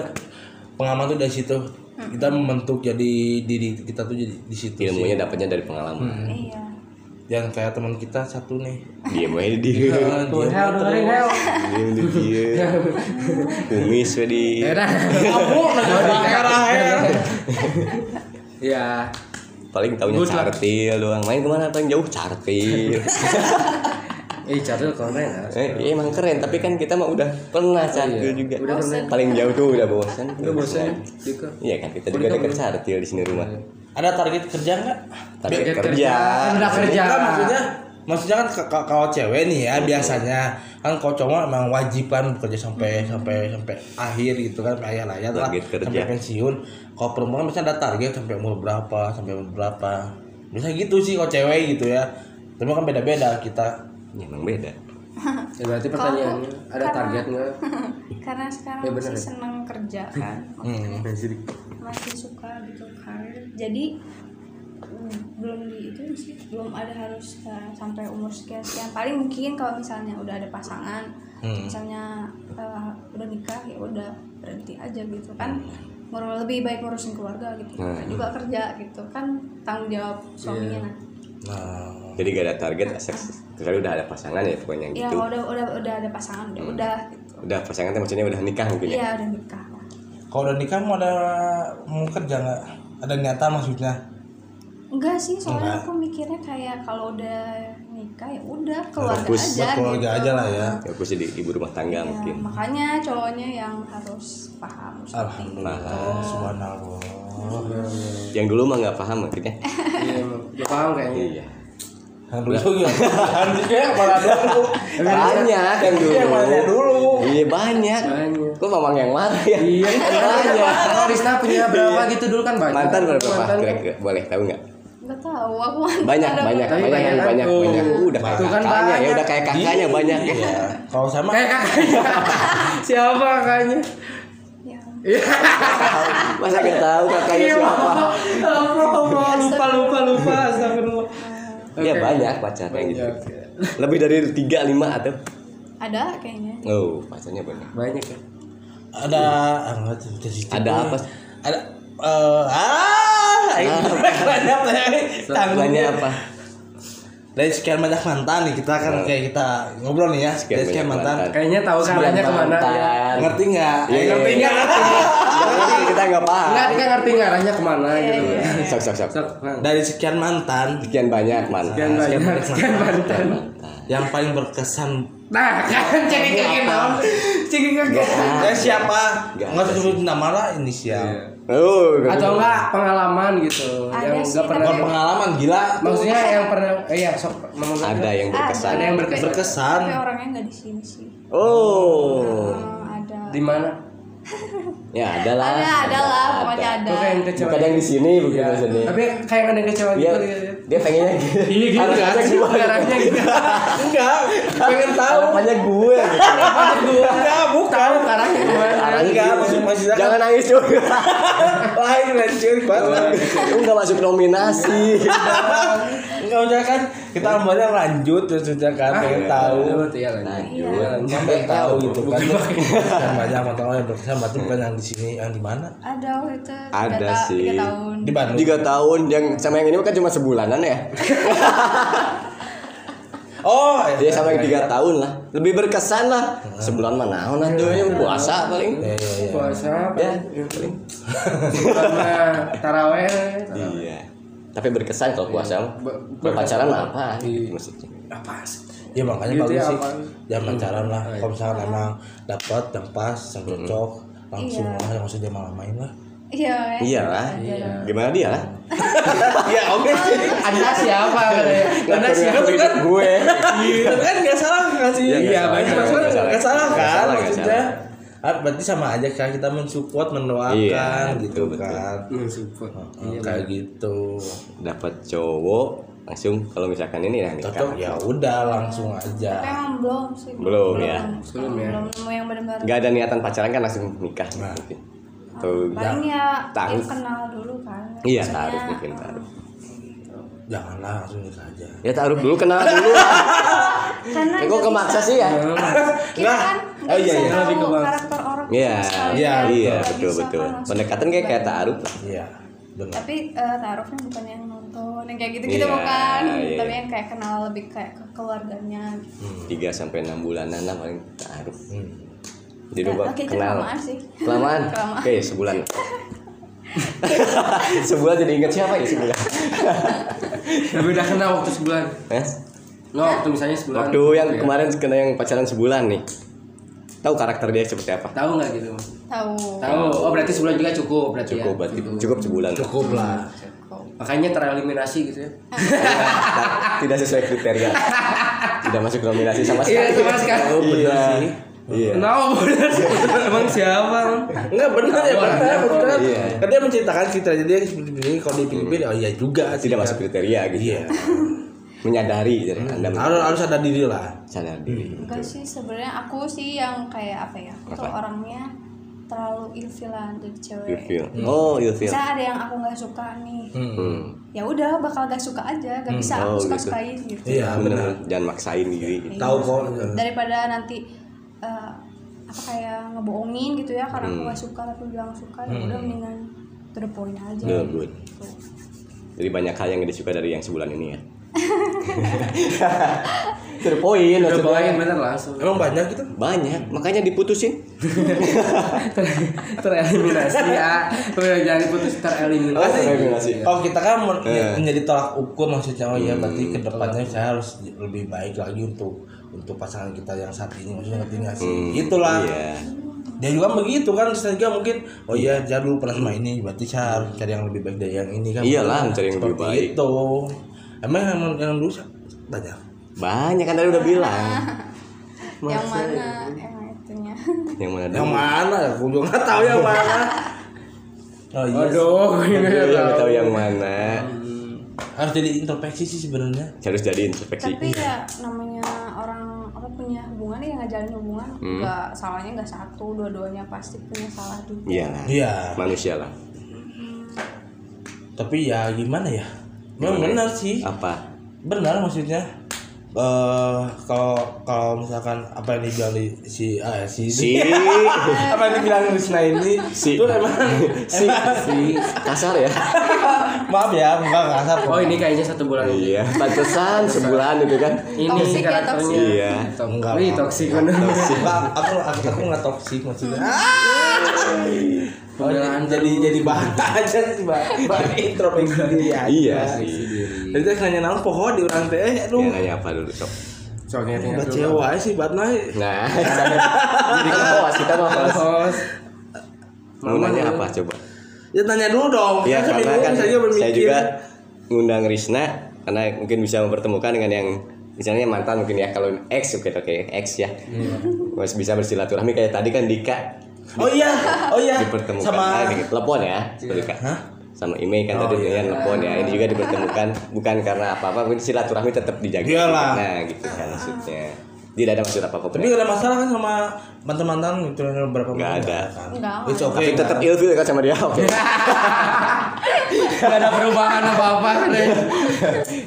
Pengalaman tuh dari situ. Kita membentuk jadi diri kita tuh jadi di situ Ilmunya sih. dapatnya dari pengalaman. iya Yang kayak teman kita satu nih. Dia mau di dia. Tuh, dengerin. Dia di dia. Kumis di. Ya. Kamu ya. Ya. Paling tahunya lah. cartil doang. Main ke mana paling jauh cartil. Eh, [LAUGHS] Charles keren ya. eh, iya emang keren, tapi kan kita mah udah pernah cartil juga. Udah pernah. Paling jauh tuh udah bosan. Udah bosan. Iya kan kita juga deket cartil di sini rumah. Ada target kerja nggak? Target Target kerja. kerja. Kerja. Kan maksudnya maksudnya kan kalau cewek nih ya biasanya kan kalau cowok emang wajib kan bekerja sampai sampai sampai akhir gitu kan akhir layar lah kerja. sampai pensiun kalau perempuan misalnya ada target sampai umur berapa sampai umur berapa bisa gitu sih kalau cewek gitu ya tapi kan beda beda kita Ya, emang beda. Ya, berarti pertanyaannya ada Karena- target nggak? [LAUGHS] karena sekarang Ya, bener masih ya. seneng kerja kan hmm. Masih suka gitu karir jadi mm, belum di itu sih belum ada harus uh, sampai umur sekian sekian paling mungkin kalau misalnya udah ada pasangan Hmm. misalnya uh, udah nikah ya udah berhenti aja gitu kan. Ngur- lebih baik ngurusin keluarga gitu Hmm. juga kerja gitu kan tanggung jawab suaminya. Nanti nah. Jadi gak ada target, asal kecuali udah ada pasangan ya pokoknya ya gitu. kalau udah udah udah ada pasangan udah udah gitu. Udah pasangan tuh maksudnya udah nikah mungkin ya. iya udah nikah kalau udah nikah mau ada mau kerja nggak ada niatan maksudnya enggak sih soalnya Enggak. aku mikirnya kayak kalau udah nikah ya udah keluarga Fokus aja buat keluarga gitu. aja lah ya Ya aku sih di ibu rumah tangga Ya, mungkin. makanya cowoknya yang harus paham alhamdulillah itu. subhanallah Yang dulu mah nggak paham maksudnya. Iya, paham kayaknya. Iya. Gimana yang mana dulu Banyak yang dulu. Yang mana dulu Iya banyak. Banyak. Kok mamang yang mana ya? Iya, banyak. Kalau Rizna punya berapa gitu dulu kan banyak. Mantan berapa? Mantan. Kira-kira boleh tahu nggak? nggak tahu aku mantan Banyak, banyak, banyak, banyak banyak, kan? banyak, Tuh. banyak. Uh, Udah kayak kan kakaknya ya, banyak. udah kayak kakaknya banyak ya. Iya. [LAUGHS] Kalau sama Kayak kakaknya. [LAUGHS] Siapa kakaknya? ya Masa nggak tahu kakaknya Iya, siapa? Apa, apa, lupa, lupa, lupa. Iya Oke. banyak pacarnya gitu. Banyak. Lebih dari tiga lima atau? ada kayaknya Oh pacarnya banyak. Banyak ya. ada ah. Ada apa? Ada eh ah, ini banyak banyak Tanggungannya apa? Dari sekian banyak mantan nih kita kan kayak kita ngobrol nih ya. Sekian Dari sekian mantan. mantan. Kayaknya tahu kan arahnya ke mana. Ya. Mantan. Ngerti nggak? Iya, Eh, ngerti iya. nggak? Ngerti, kita nggak paham. Enggak, dia ngerti nggak arahnya ke mana gitu. Sok sok sok. Sok, Bang. Dari sekian mantan Sekian banyak mantan. Sekian banyak, sekian mantan. yang paling berkesan Nah, kan jadi kayak gitu. Jadi kayak eh siapa? Nggak usah sebut nama lah inisial. Oh, Atau enggak pengalaman gitu Ada yang enggak pernah Bukan pengalaman gila. maksudnya yang pernah eh ya sok ada yang berkesan. Ada yang berkesan. berkesan. tapi orangnya nggak di sini sih Oh, Eh, ada di mana ya ada lah. ada ada lah pokoknya ada kayak yang kecewa Bukan yang di sini, bukan Iya. maksudnya. tapi kayak ada yang kecewa Dia gitu gitu. dia pengennya [LAUGHS] gitu. Iya gitu kan. Gue. Arahnya gitu. [LAUGHS] Enggak, pengen tahu. Harapannya gue gitu. Enggak, bukan. Arahnya. Arahnya Enggak, gitu. maksud maksudnya Jangan nangis juga. [LAUGHS] lain lanjut banget. Lu nggak masuk nominasi. Enggak usah kan kita ambilnya lanjut maksudnya kan pengen tahu. Lanjut, iya lanjut. Lanjut. Iya. Kan pengen tahu gitu kan. Yang banyak mantan yang berkesan berarti bukan yang di sini, yang di mana? ada waktu itu Ada sih. tiga tahun Di Bandung. Tiga tahun yang sama yang ini kan cuma sebulanan ya. [LAUGHS] Oh, Dia sama yang tiga tahun lah. Lebih berkesan lah. Sebulan mana? Oh, nanti yang puasa paling. Iya, iya, iya. Puasa apa? Ya, paling. Karena taraweh. Iya. Tapi berkesan kalau puasa. Kalau pacaran mah apa? Gitu maksudnya. Apa sih? Ya makanya Gitu bagus ya, sih. Jangan pacaran lah. Kalau misalkan emang dapat yang pas, yang cocok, langsung Iya. lah yang usah dia main lah. iya ya. Iya lah. Ada. Gimana dia lah? [LAUGHS] ya oke sih. Anda siapa katanya? Anda siapa hidup gue. Tapi kan nggak salah nggak sih? Iya, Iya, banyak nggak maksudnya salah. nggak salah Nggak kan salah, nggak maksudnya. Ah, berarti sama aja kan kita mensupport, mendoakan Iya, gitu betul, kan. Hmm, support. Oh, kayak gitu. Dapat cowok langsung kalau misalkan ini nah nikah cocok ya udah langsung aja tapi emang belum sih Belum, ya. Belum ya. belum nemu yang benar-benar nggak ada niatan pacaran kan langsung nikah Nah. mungkin. Tuh, paling ya taruh. yang kenal dulu kan iya taruh mungkin taruh janganlah langsung nikah aja. Ya taruh dulu kenal dulu. [LAUGHS] Karena Eh, kok nggak kemaksa sih ya. Kita Nah, kan oh nggak iya, iya. tahu Lebih karakter orang Iya, iya, iya betul betul pendekatan kayak kayak taruh lah iya benar. Tapi eh, taruhnya bukan yang nonton yang kayak gitu-gitu Iya, bukan. iya. tapi yang kayak kenal lebih kayak ke keluarganya. Tiga sampai enam bulanan lah paling taruh Hmm. jadi Nah, itu kenal. kelamaan sih. kelamaan? [LAUGHS] Kelamaan. oke sebulan [LAUGHS] [LAUGHS] sebulan jadi inget siapa ya sebulan Tapi udah kenal waktu sebulan. Hah? No, waktu misalnya sebulan. waktu yang Ya. kemarin kena yang pacaran sebulan nih tahu karakter dia seperti apa Tahu nggak gitu? tahu Tahu. Oh berarti sebulan juga cukup berarti cukup ya. berarti cukup sebulan cukup lah Makanya tereliminasi gitu ya. tidak sesuai kriteria tidak masuk nominasi sama sekali Iya, sama sekali. Oh, iya iya Kenapa bener? Emang siapa? Enggak benar ya benar benar. Iya. Kan dia menceritakan cerita jadi seperti ini kalau di Filipina oh iya juga sih, tidak kan. masuk kriteria gitu Iya. menyadari jadi anda Harus harus ada diri lah. sadar diri enggak sih sebenarnya aku sih yang kayak apa ya aku tuh orangnya terlalu ilfilan jadi cewek ilfil oh ilfil bisa ada yang aku nggak suka nih hmm. ya udah bakal gak suka aja gak bisa Oh, aku suka gitu. sukain gitu Iya benar. benar jangan maksain diri Iya. Tahu kok. daripada nanti eh, apa kayak ngebohongin gitu ya karena aku Hmm. gak suka tapi bilang suka ya udah mendingan to the point aja Good, good. Gitu. jadi banyak hal yang disuka dari yang sebulan ini ya [LAUGHS] terpoin bawain bener langsung. Emang banyak gitu? banyak makanya diputusin [LAUGHS] tereliminasi ya. Jangan putus tereliminasi. Oh. Kalau kita kan men- Iya. menjadi tolak ukur maksudnya oh iya berarti ke depannya saya harus lebih baik lagi untuk untuk pasangan kita yang saat ini maksudnya ngerti nggak sih? Hmm, Itulah. iya Dia juga begitu kan, juga mungkin oh iya dia dulu pernah sama ini, berarti saya harus cari yang lebih baik dari yang ini kan. Iyalah, mencari yang lebih baik. Itu. Emang yang, yang dulu banyak. banyak kan tadi udah bilang [LAUGHS] yang mana emang itunya yang mana Yang mana? Aku juga nggak tahu yang mana. [LAUGHS] Oh iya. Aduh, ini Iya, nggak nggak tahu tahu. yang mana Harus jadi introspeksi sih sebenarnya. harus jadi introspeksi tapi ya namanya orang apa punya hubungan ya ngajalin hubungan Hmm. nggak salahnya nggak satu dua-duanya pasti punya salah juga iya Iya. manusia lah Tapi ya gimana ya? Memang Gimana? benar sih. apa benar maksudnya eh kalau kalau misalkan apa yang dibilang di si ah ya, si, si [LAUGHS] apa yang dibilang Wisna ini Si. itu emang [LAUGHS] si si kasar ya [LAUGHS] maaf ya enggak kasar kok. Oh ini kayaknya satu bulan ini. iya pantesan sebulan itu kan Ini Toxic ya, karakternya. toxic. Iya. Enggak Wih, lah. toksik bener. Enggak, aku aku aku nggak toksik maksudnya Oh, jadi jadi bahan [LAUGHS] aja sih bahan bahan introspeksi diri aja. Iya sih. jadi teh nanya naon pohon di orang teh eh aduh yang nanya apa dulu sok Soalnya tinggal Mbak dulu. cewek sih bat naik nah. Jadi ke host kita mah host. Mau nanya apa coba? Ya tanya dulu dong. Iya Kan karena kan saya juga ngundang Risna karena mungkin bisa mempertemukan dengan yang misalnya mantan mungkin ya kalau ex oke oke ex ya. Mas bisa bersilaturahmi kayak tadi kan Dika oh iya oh iya dipertemukan sama Ah, telepon ya Dika Hah? sama Ime kan Oh, tadi iya. dengan telepon ya ini juga dipertemukan bukan karena apa-apa mungkin silaturahmi tetap dijaga Iyalah. nah gitu kan maksudnya tidak ada maksud apa-apa Tapi gak ada masalah kan sama mantan-mantan itu yang berapa Nggak mantan, ada. kan? Nggak, It's okay. tapi tetap ilfil kan sama dia oke [LAUGHS] Gak ada perubahan apa-apa kan ya.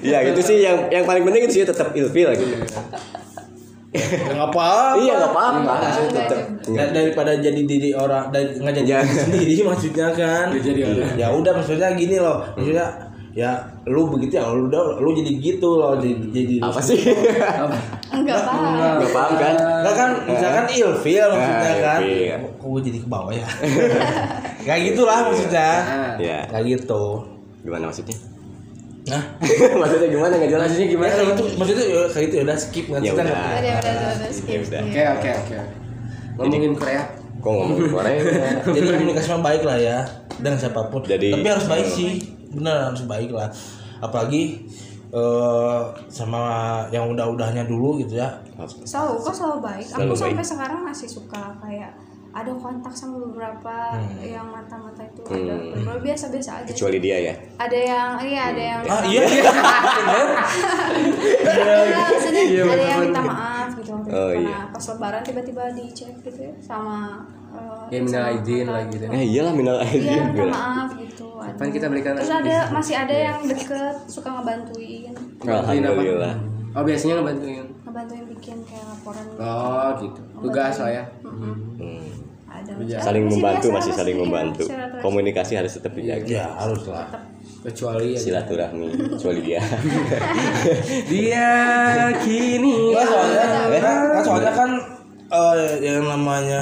Iya gitu sih yang yang paling penting itu sih tetap ilfil gitu Ya nggak apa-apa. iya nggak apa-apa Nggak, maksudnya nggak tetap Dar- daripada jadi diri orang dari nggak jadi diri sendiri [LAUGHS] maksudnya kan. Nggak jadi orang. Ya udah maksudnya gini loh. Maksudnya ya lu begitu ya lu udah lu jadi gitu loh jadi jadi apa sih enggak paham nggak paham kan Enggak kan misalkan ilfil maksudnya Ah, kan. ilfil. Kok gue jadi ke bawah ya? [LAUGHS] Kayak gitulah maksudnya. Nah, ya Kayak gitu. gimana maksudnya Nah, [LAUGHS] maksudnya gimana nggak jelas Maksudnya gimana kayak gitu maksudnya ya, kayak gitu ya udah skip nggak Ya kita udah. udah udah skip Ya. Oke oke oke. Ngomongin Korea. kok ngomong Korea [LAUGHS] Jadi komunikasi mah baik lah ya dengan siapa pun. Jadi- Tapi harus baik sih, bener harus baik lah. Apalagi eh sama yang udah-udahnya dulu gitu ya. selalu kok selalu baik Selalu aku sampai baik. sekarang masih suka kayak ada kontak sama beberapa yang mata-mata itu ada Hmm. beberapa biasa-biasa aja kecuali dia ya ada yang iya ada yang ah iya [LAUGHS] Enggak, maksudnya Iya, ada yang minta maaf gitu waktu itu Oh, karena iya. pas lebaran tiba-tiba dicek gitu ya sama eh, Ya, minal aidin lah gitu. eh iyalah minal Iya, aidin minta bilang. maaf gitu. Kapan ada. kita berikan Terus ada masih ada yang deket suka ngebantuin, alhamdulillah Oh biasanya ngebantuin. ngebantuin bikin kayak laporan. Oh gitu. Tugas lah ya. Mm-mm. Hmm. Ada. Iya. saling Masih membantu biasa, masih saling iya, membantu. silaturahmi. komunikasi harus tetap dijaga. ya harus lah. Kecuali ya. silaturahmi kecuali dia. [LAUGHS] Dia kini. Nggak, soalnya. kan soalnya kan eh, yang namanya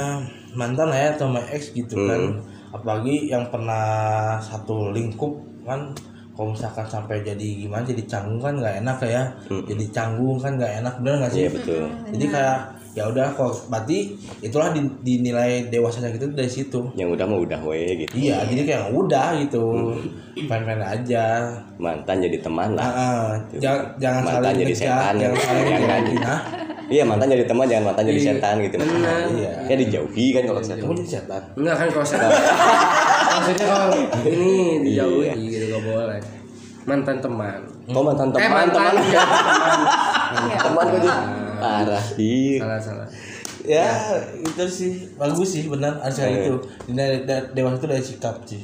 mantan ya sama ex gitu kan. Apalagi yang pernah satu lingkup kan kalau misalkan sampai jadi gimana jadi canggung kan nggak enak ya. Jadi canggung kan nggak enak bener nggak sih? Iya betul. Jadi kayak ya udah kok berarti itulah di- dinilai dewasanya gitu dari situ yang udah mau udah we gitu iya jadi kayak udah gitu main-main aja mantan jadi teman lah Ah, ah. jangan jangan Mantan saling jadi setan, jangan saling ya kan? menghina. iya mantan jadi teman jangan mantan jadi Iya. setan gitu Benar. Iya. ya dijauhi kan kalau setan kamu jadi setan Enggak kan kalau saya [LAUGHS] maksudnya kalau ini dijauhi Iya. gitu gak boleh. Mantan teman. oh mantan Eh, teman mantan, teman iya, [LAUGHS] teman. teman gue jadi parah. Sih Salah salah. ya itu sih. Bagus sih benar. Asal Iya. itu. Dari dewasa itu dari sikap sih.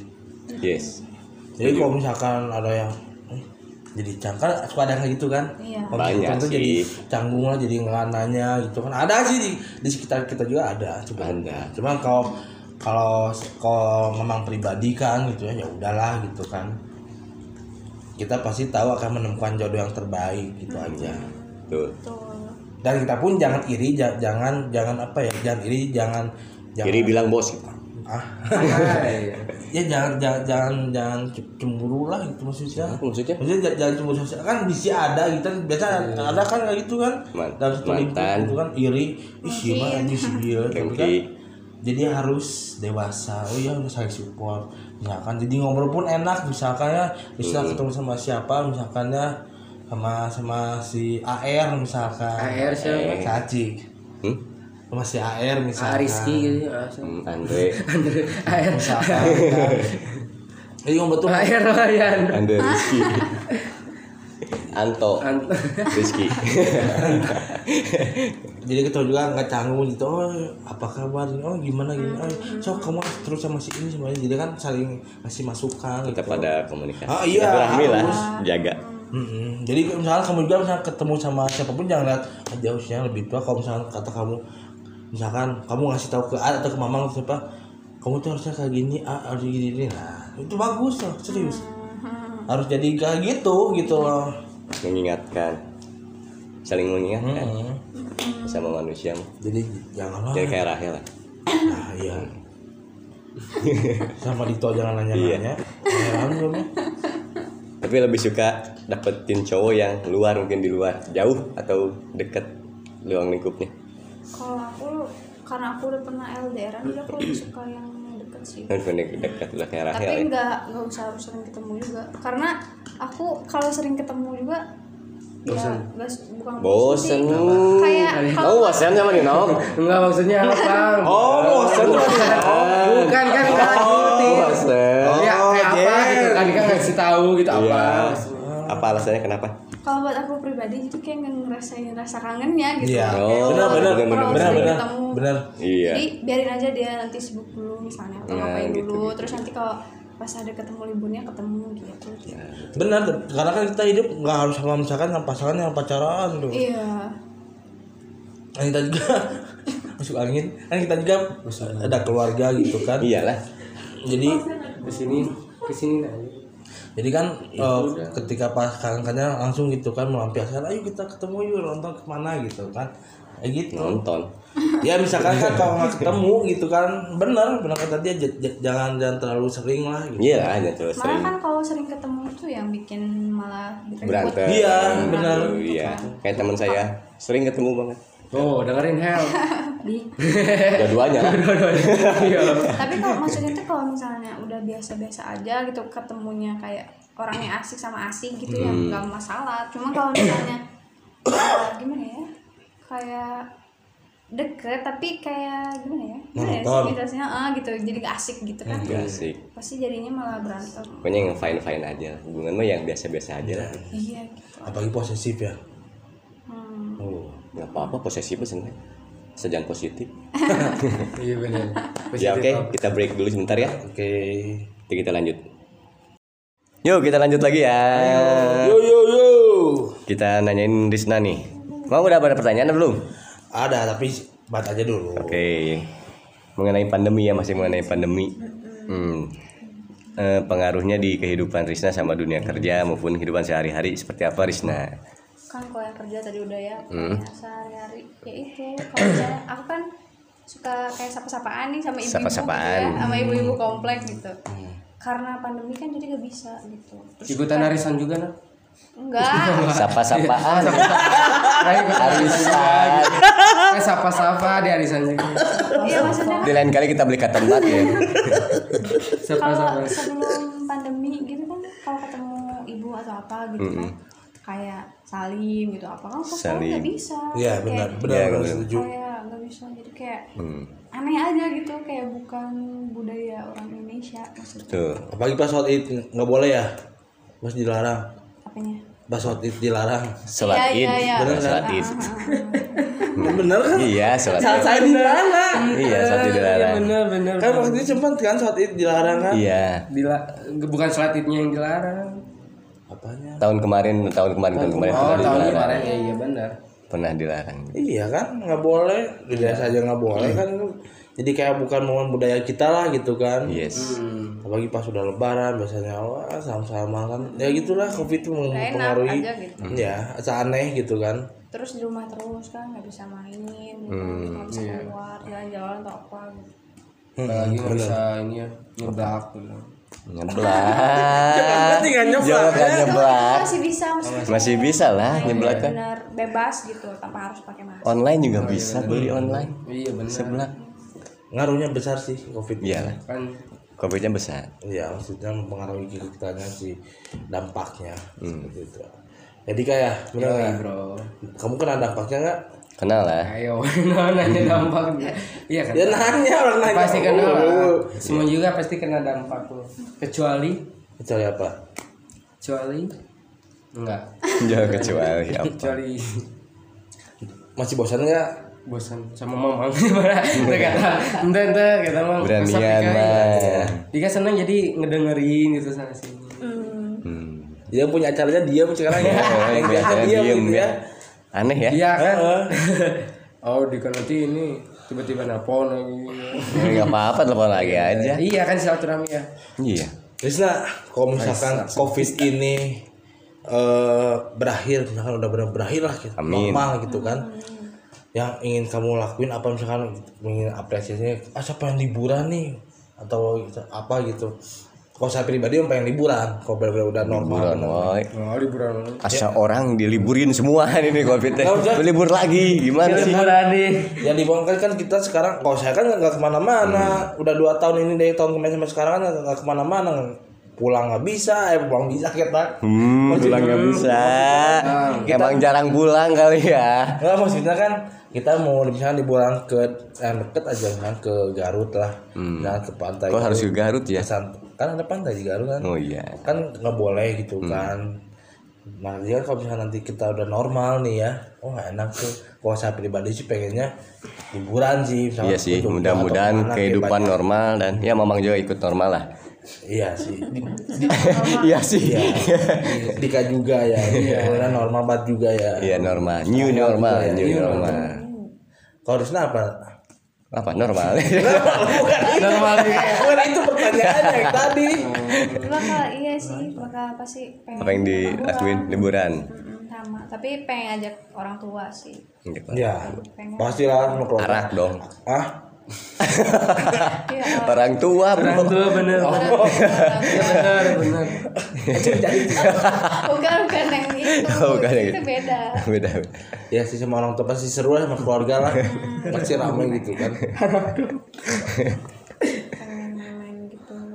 Yes. Jadi kalau misalkan ada yang eh, jadi cangkar suka ada kayak gitu kan? Iya. Kalau Banyak sih. jadi canggung lah jadi nggak nanya gitu kan. Ada sih di, di sekitar kita juga ada. Cuma Ada. cuman kalau kalau kalau memang pribadi kan gitu ya ya udahlah gitu kan. Kita pasti tahu akan menemukan jodoh yang terbaik gitu aja. Tuh Tuh. Dan kita pun jangan iri ja- jangan jangan apa ya jangan iri jangan jangan kiri bilang bos gitu. ah. Iya. [LAUGHS] ya jangan jangan jangan jangan ce- cemburu lah gitu maksudnya. Maksudnya? Maksudnya jangan, jangan cemburu sosial kan bisa ada gitu kan. Biasa ada kan kayak gitu kan. Dalam satu lingkup itu kan iri. Ih sih mah anjing sih dia tapi kan. Jadi harus dewasa. Oh ya udah saling support. Misalkan jadi ngobrol pun enak. Misalkan ya bisa Hmm. ketemu sama siapa misalkan ya sama sama si AR misalkan AR siapa? si Acik hmm? sama si AR Ah, misalkan Rizky gitu. ah, siapa? Hmm, Andre [LAUGHS] Andre AR. misalkan kan. jadi ngobrol tuh AR Ryan. Andre [LAUGHS] Rizky Anto Ant- [LAUGHS] Rizky jadi kita juga nggak canggung gitu oh apa kabar oh gimana gimana oh, so kamu terus sama si ini semuanya jadi kan saling kasih masukan kita gitu. pada komunikasi Ah, iya, Silaturahmi lah harus. jaga Mm-mm. jadi misalnya kamu juga misalnya ketemu sama siapa pun jangan lihat ah, jauh sih yang lebih tua. Kalau misalnya kata kamu misalkan kamu ngasih tahu ke A atau ke mamang siapa? Kamu tuh harusnya kayak gini A harus gini gini. Nah itu bagus loh serius. Harus jadi kayak gitu gitu loh. Mengingatkan. Saling mengingatkan. Mm-mm. sama manusia. Jadi janganlah jadi kayak Rahel. Lah Nah, iya. Sama Dito jangan nanya-nanya. Heran belum ya? Tapi lebih suka dapetin cowok yang luar mungkin di luar. Jauh atau deket luang lingkupnya? Kalau aku karena aku udah pernah LDR, jadi aku lebih suka yang deket sih. kan deket deket udah kayak Rahel Tapi ya. nggak nggak usah harus sering ketemu juga, karena aku kalau sering ketemu juga ya nggak bukan bosen. sih. Kayak kamu kalau bosen sama Nino Enggak maksudnya apa? oh bosen Bukan kan lanjutin. bosen. Ya kayak apa gitu kan kita ngasih tahu gitu apa. iya apa alasannya kenapa kalau buat aku pribadi itu kayak nggak ngerasain rasa kangennya gitu. Iya. Oh, benar benar benar, benar benar benar. iya Jadi biarin aja dia nanti sibuk dulu misalnya atau Nah, ngapain gitu, dulu, gitu. terus nanti kalau pas ada ketemu liburnya ketemu gitu. Benar, karena kan kita hidup nggak harus sama misalkan sama pasangan yang pacaran tuh. Iya. Kan kita juga [LAUGHS] masuk angin. Kan kita juga ada keluarga gitu kan. iyalah Jadi Ke sini ke sini nah. jadi kan eh, ketika pas kangen-kangennya langsung gitu kan melampiaskan ayo kita ketemu yuk nonton ke mana? gitu kan. Kayak gitu. Nonton. Ya misalkan kan [LAUGHS] kalau nggak ketemu gitu kan bener bener kata dia j- j- jangan jangan terlalu sering lah gitu. Iya lah jangan terus Malah sering. kan kalau sering ketemu itu yang bikin malah berantem. Iya, benar. Iya. Kayak teman saya sering ketemu banget Oh, dengerin Hel. Di- dua-duanya [LAUGHS] lah Iya. Tapi kalau maksudnya tuh kalau misalnya udah biasa-biasa aja gitu ketemunya kayak orangnya asik sama asik gitu ya Hmm. nggak masalah. Cuma kalau misalnya eh, gimana ya? Kayak deket tapi kayak gimana ya gimana ya sih ah gitu jadi gak asik gitu kan Gak asik. pasti jadinya malah berantem pokoknya yang fine fine aja hubungan mah yang biasa biasa aja lah iya gitu apalagi posesif ya. Oh nggak apa apa posesif seneng sejam positif. [LAUGHS] Iya benar. ya oke kita break dulu sebentar ya. Oke. Nanti kita lanjut. Yuk kita lanjut lagi ya. Yo yo yo. Kita nanyain Rizna nih. Mau udah ada pertanyaan belum? Ada tapi bat aja dulu. Oke, mengenai pandemi ya masih mengenai pandemi. Hmm. Eh, pengaruhnya di kehidupan Risna sama dunia kerja maupun kehidupan sehari-hari seperti apa Risna? Kan kalau yang kerja tadi udah ya Hmm. kayak sehari-hari ya itu kalau misalnya aku kan suka kayak sapa-sapaan nih sama ibu-ibu Sapa-sapaan. gitu ya, sama ibu-ibu komplek gitu karena pandemi kan jadi gak bisa gitu terus Ikutan arisan juga nah. enggak [LAUGHS] Sapa-sapaan, Nah, arisan. Eh sapa-sapa di arisan juga. iya maksudnya Di lain kali kita beli cotton bud ya. Sapa-sapa. kalau sebelum pandemi gitu kan kalau ketemu ibu atau apa gitu kan kayak salim gitu apa kan kok Salim. nggak bisa iya Kayak- benar Iya, benar benar benar. setuju kayak nggak bisa jadi kayak Hmm. aneh aja gitu kayak bukan budaya orang Indonesia maksudnya Tuh. apalagi pas sholat id nggak boleh ya pas dilarang apanya pas sholat id dilarang Sholat Iya, Id. iya, iya. Bener sholat Ah, Id. ah, ah. bener kan Iya, sholat saat Id. saya dilarang Iya, sholat Id dilarang. Bener bener. kan waktu itu sempat kan sholat id dilarang kan Iya. Dila, bukan sholat idnya yang dilarang. Apanya Tahun kemarin, tahun kemarin, tahun kemarin Oh pernah tahun dilarang. kemarin ya iya benar. Pernah dilarang. iya kan nggak boleh biasa aja nggak boleh kan. Jadi kayak bukan momen budaya kita lah gitu kan. Yes. Hmm. apalagi pas udah lebaran biasanya wah sama-sama kan. Ya gitulah covid itu mempengaruhi. aja gitu. Ya asa aneh gitu kan. Terus di rumah terus kan nggak bisa main gitu. Nggak bisa keluar jalan-jalan atau apa gitu. Apalagi nggak bisa ini ya gitu. Nyeblak. tinggal nyeblak, Jangan kan nyeblak. masih bisa maksudnya Masih bisa lah nyeblak kan. benar bebas gitu tanpa harus pakai masker Online juga bisa beli online. Iya benar. Seblak. ngaruhnya besar sih covid Iya lah. Kan Covidnya besar. Iya, maksudnya mempengaruhi kitanya sih dampaknya Hmm. seperti itu. Jadi kayak bener nggak? bro. Kamu kena dampaknya nggak? Kenal lah. Ayo, [LAUGHS] nah, nanya dampaknya. Iya kan? Ya nanya orang nanya. Pasti kena Oh, lah. Semua juga pasti kena dampak loh. Kecuali, Kecuali apa? kecuali enggak. Jangan [LAUGHS] kecuali apa. Kecuali Masih bosan nggak? bosan sama mamang [LAUGHS] gimana? Ente kata, ente ente kata mamang. Beranian mah. Dia seneng jadi ngedengerin gitu sana sini. Hmm. Dia punya acaranya diam sekarang ya. Oh, Yang biasa biasanya diam gitu ya. Aneh ya. Iya kan? Heeh. [LAUGHS] oh, di nanti ini tiba-tiba nelpon lagi. Enggak apa-apa telepon lagi aja. Iya kan silaturahmi ya. Iya. Krisna, kalau misalkan covid ini eh berakhir, misalkan udah benar berakhir lah gitu, Amin. normal gitu kan. Yang ingin kamu lakuin apa misalkan ingin apresiasinya, ah siapa yang liburan nih atau apa gitu. Kalau saya pribadi yang pengen liburan, kalau benar-benar udah normal. Liburan, woy. Oh, liburan. Asa orang diliburin semua [LAUGHS] ini covid Libur lagi gimana sih? Liburan nih. Ya liburan kan, kita sekarang, kalau saya kan nggak ke mana-mana, udah dua tahun ini dari tahun kemarin sampai sekarang kan nggak ke mana-mana, pulang nggak bisa, eh pulang bisa kita. Hmm, pulang nggak bisa. Emang jarang pulang kali ya. Nggak maksudnya kan kita mau misalnya liburan ke yang deket aja kan ke Garut lah, jangan ke pantai. Kok harus ke Garut ya? Kesan- kan ada pantai di Garut kan, Oh iya. kan nggak boleh gitu Hmm. kan. Nah dia kalau misalnya nanti kita udah normal nih ya, oh enak tuh. Kalau saya pribadi sih pengennya liburan sih. Iya sih, mudah-mudahan kehidupan banyak. normal dan ya mamang juga ikut normal lah. Iya sih. [LAUGHS] Di, Iya sih. di- [LAUGHS] Dika juga ya. Mudah-mudahan normal banget juga ya. Iya normal, new normal, new normal. Kalau Rizna apa? Apa normal? [LAUGHS] Normal nih. Bukan itu pertanyaannya yang [LAUGHS] tadi. bakal iya sih bakal pasti pengen Apa yang dilakuin liburan? Sama tapi pengen ajak orang tua sih Ya, pastilah sama keluarga. Arak dong. Ah, iya Orang tua Orang bro. tua bener. Bener bener. bukan bukan yang itu Oh, bukan yang itu itu. beda Beda. ya sih sama orang tua pasti seru lah sama keluarga lah. Pasti ramai gitu kan. gitu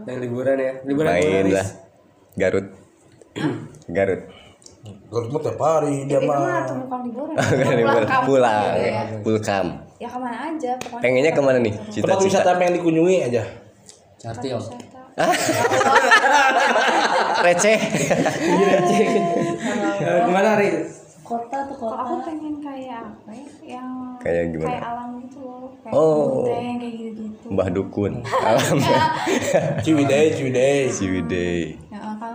Yang liburan ya. Liburan Main lah. Garut. Garut. Cuma tiap hari dia itu mah mah. tuh bukan liburan [LAUGHS] Pulang, pulang gitu ya. pulkam. ya ke mana aja pokoknya Pengennya ke mana nih? Tempat Cita-cita. wisata apa yang dikunjungi aja. Cartil. Wisata. [LAUGHS] Receh. Eh, Ke mana hari? kota tuh Kok aku kota pengen kayak apa ya yang Kayak gimana? kayak alam gitu loh kayak Oh. kayak gitu gitu Mbah Dukun. [LAUGHS] Alam. Ciwidey, Ciwidey. Ciwidey.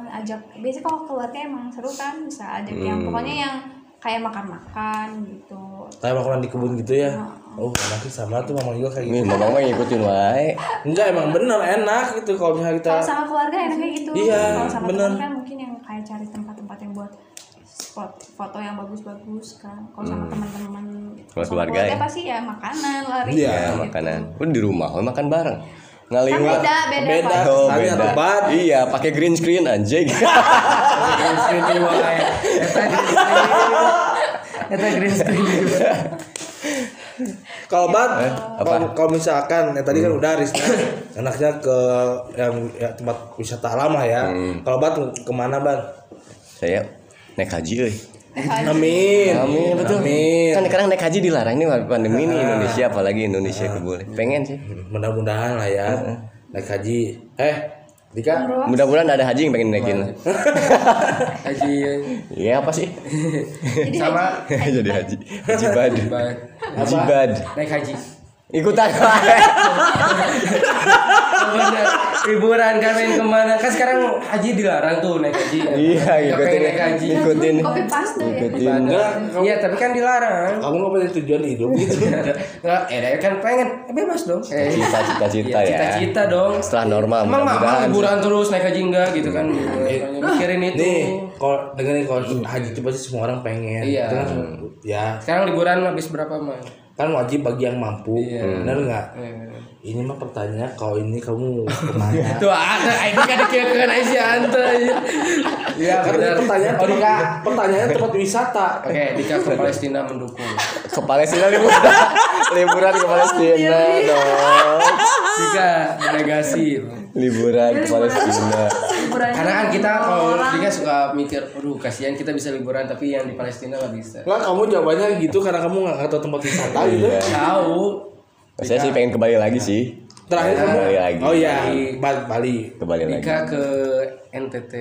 Ajak biasanya kalau keluarga emang seru kan bisa ajak yang Hmm. pokoknya yang kayak makan-makan gitu Kayak makanan di kebun gitu ya. Oh, sih sama tuh mama juga kayak Nih, gitu. mamang mah ngikutin wae. Enggak emang bener enak gitu kalau misalnya kita kalau sama keluarga enaknya gitu Iya, kalau sama bener. teman kan mungkin yang kayak cari tempat-tempat yang buat spot foto yang bagus-bagus kan kalau sama teman-teman Hmm. Kalau sama keluarga ya? pasti ya makanan lari Iya, Ya, gitu. makanan. Udah di rumah, makan bareng. Kan Ngaliwat. beda beda, Beda. Pak. Oh, beda. tuh, Bat. Iya, pakai green screen anjing. Green screen di wae. Eta green screen. Eta green screen. Kalau bat, Eh, kalau misalkan ya tadi kan udah Risna enaknya ke yang ya, tempat wisata alam lah ya. Kalau bat ke mana ban? Saya naik haji euy. Amin. Amin, betul. Amin. Kan sekarang naik haji dilarang ini pandemi ini Indonesia apalagi Indonesia itu boleh. Pengen sih. Mudah-mudahan lah ya naik haji. Eh, Dika. Mudah-mudahan ada haji yang pengen naikin. [LAUGHS] Haji Iya apa sih? Jadi sama [LAUGHS] Jadi haji. Haji bad. Bad. Haji bad. naik haji. Ikutan. Bener. Liburan kan main ke mana? Kan sekarang haji dilarang tuh naik haji. Iya, Nggak ikutin. naik haji. Ikutin. Copy paste ya. Ikutin. Enggak, kamu, Iya, tapi kan dilarang. kamu nggak punya tujuan hidup gitu. Enggak, eh kan pengen eh, bebas dong. Eh, Cita, cita-cita iya, ya. Cita-cita dong. Setelah normal Emang mudah-mudahan. liburan terus naik haji enggak gitu kan? Mikirin itu. Nih, kalau dengerin kalau haji itu pasti semua orang pengen. Iya. Kan, ya, Sekarang liburan habis berapa mah? Kan wajib bagi yang mampu. Iya. Benar nggak? Ini mah pertanyaan kalau ini kamu ke mana? [LAUGHS] Tuh ada ini kan dikira aja. Iya, kan ini benar. pertanyaan tempat, pertanyaan tempat wisata. Oke, Dika ke Palestina mendukung. [LAUGHS] Ke Palestina liburan. liburan ke Palestina dong. Dika delegasi. Liburan ke Palestina. Karena kan kita kalau Dika suka mikir, aduh kasihan kita bisa liburan tapi yang di Palestina nggak bisa. Lah kamu jawabannya gitu karena kamu nggak tahu tempat wisata gitu. Iya. Tahu. Saya sih pengen ke Bali lagi sih. Terakhir kamu Bali lagi. Oh iya, Bali. Bali. Ke Bali lagi. Dika ke NTT.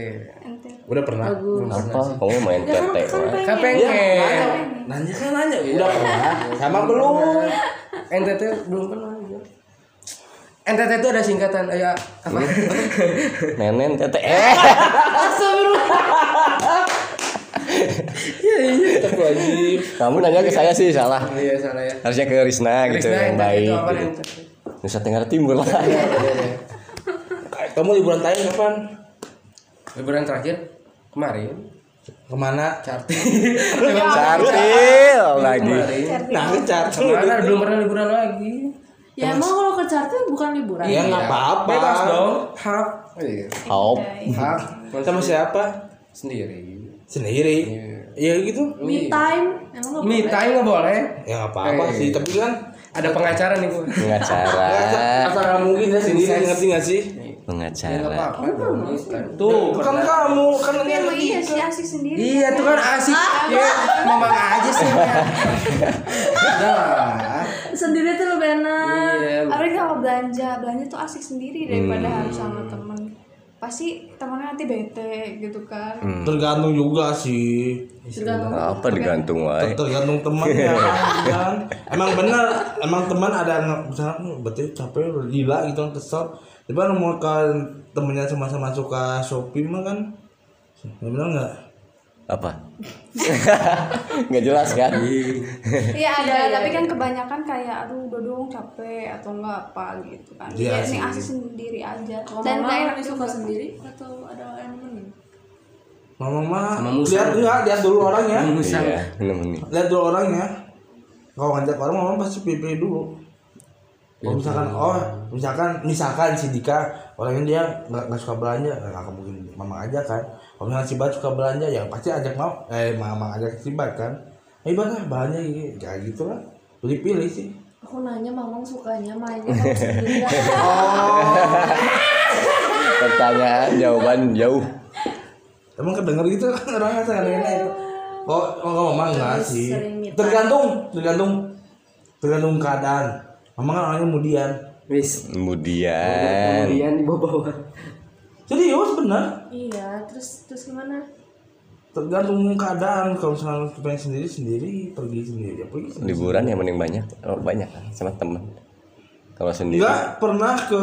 Ente. Udah pernah? Apa? Kamu main tete? Wak? Kan Iya, pengen. nanya. Nanya kan nanya. Udah pernah. Sama belum? NTT belum pernah. NTT itu ada singkatan ya apa? [LAUGHS] Nenen tete. Eh. Tapi wajib. Kamu nanya ke saya sih salah. Iya salah ya. Harusnya ke Risna gitu yang baik. itu apa gitu. NTT? Nusa Tenggara Timur lah. Iya, iya, iya. [LAUGHS] Kamu liburan Thailand kapan? Liburan terakhir kemarin Ke mana? Carti. Cartil [LAUGHS] lagi. Nah, ke Cartil. Ke mana belum pernah liburan lagi. ya emang kalau ke Cartil bukan liburan Ya nggak apa-apa. Bebas dong. Hak. Iya. Hop. Hak. Sama siapa? Sendiri. Sendiri. Iya gitu. me time emang Me boleh? time nggak boleh. Ya nggak apa-apa Eh. sih, tapi kan Ada pengacara nih gua. Pengacara. asal nggak mungkin ya sendiri ngerti nggak sih? Pengacara. apa-apa dong. Tuh. Bukan pernah. kamu, kan Tapi yang iya sih asik sendiri Iya tuh kan asik. Ya, mama aja sih. [LAUGHS] ya. Sendiri tuh lebih enak Iya. Apalagi kalau belanja, belanja tuh asik sendiri daripada Hmm. harus sama temen Pasti temennya nanti bete gitu kan tergantung juga sih. tergantung Apa digantung wae. tergantung temannya [LAUGHS] kan emang benar emang teman ada yang misalnya "Hmm, berarti capek gila gitu kan kesel tapi kan mau kan temennya sama-sama suka shopping mah kan ya benar nggak Apa? [LAUGHS] Nggak jelas kan? Iya ada, tapi kan kebanyakan kayak aduh udah dong capek atau enggak apa gitu kan Iya sih. ini asik sendiri aja kalau Dan mama lebih suka juga. sendiri atau ada yang nemenin mama mah Sama Musa. lihat enggak lihat dulu orangnya. Iya, lihat dulu orangnya kalau ngajak orang mama pasti pilih dulu Iya, kalau misalkan oh misalkan misalkan si Dika orangnya dia nggak nggak suka belanja nggak akan mungkin mama aja kan. Kalau misalkan si Bat suka belanja ya pasti ajak mau eh mama ajak si Bat kan. Eh Bat lah belanja gitu kayak gitu lah. Pilih pilih sih. Aku nanya mamang sukanya mainnya atau [LAUGHS] Pertanyaan jawaban jauh. emang kedenger gitu orang nggak enak itu. Oh oh kalau mama enggak sih. tergantung tergantung tergantung keadaan mama kan orangnya kemudian Wis. kemudian Kemudian dibawa-bawa. serius benar Iya, terus terus gimana? tergantung keadaan kalau misalnya pengen sendiri sendiri pergi sendiri ya pergi sendiri. liburan yang mending banyak oh, banyak kan sama temen kalau sendiri Enggak pernah ke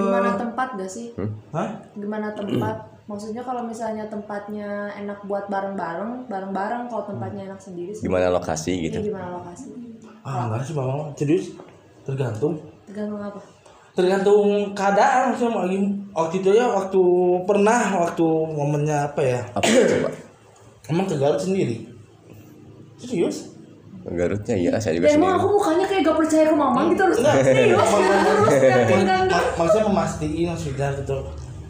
Gimana tempat gak sih? Hah? Gimana tempat? Maksudnya kalau misalnya tempatnya enak buat bareng-bareng, bareng-bareng kalau tempatnya enak sendiri sih. gimana lokasi gitu Ini gimana lokasi? Ah enggak sih mama serius tergantung. Tergantung apa? tergantung keadaan maksudnya mau lagi waktu itu ya waktu pernah waktu momennya apa ya? Apa coba emang ke Garut sendiri? Serius? Garutnya iya saya juga Ya emang sendiri. aku mukanya kayak gak percaya ke mama gitu harus enggak serius? kan? mak- maksudnya memastikan maksudnya gitu.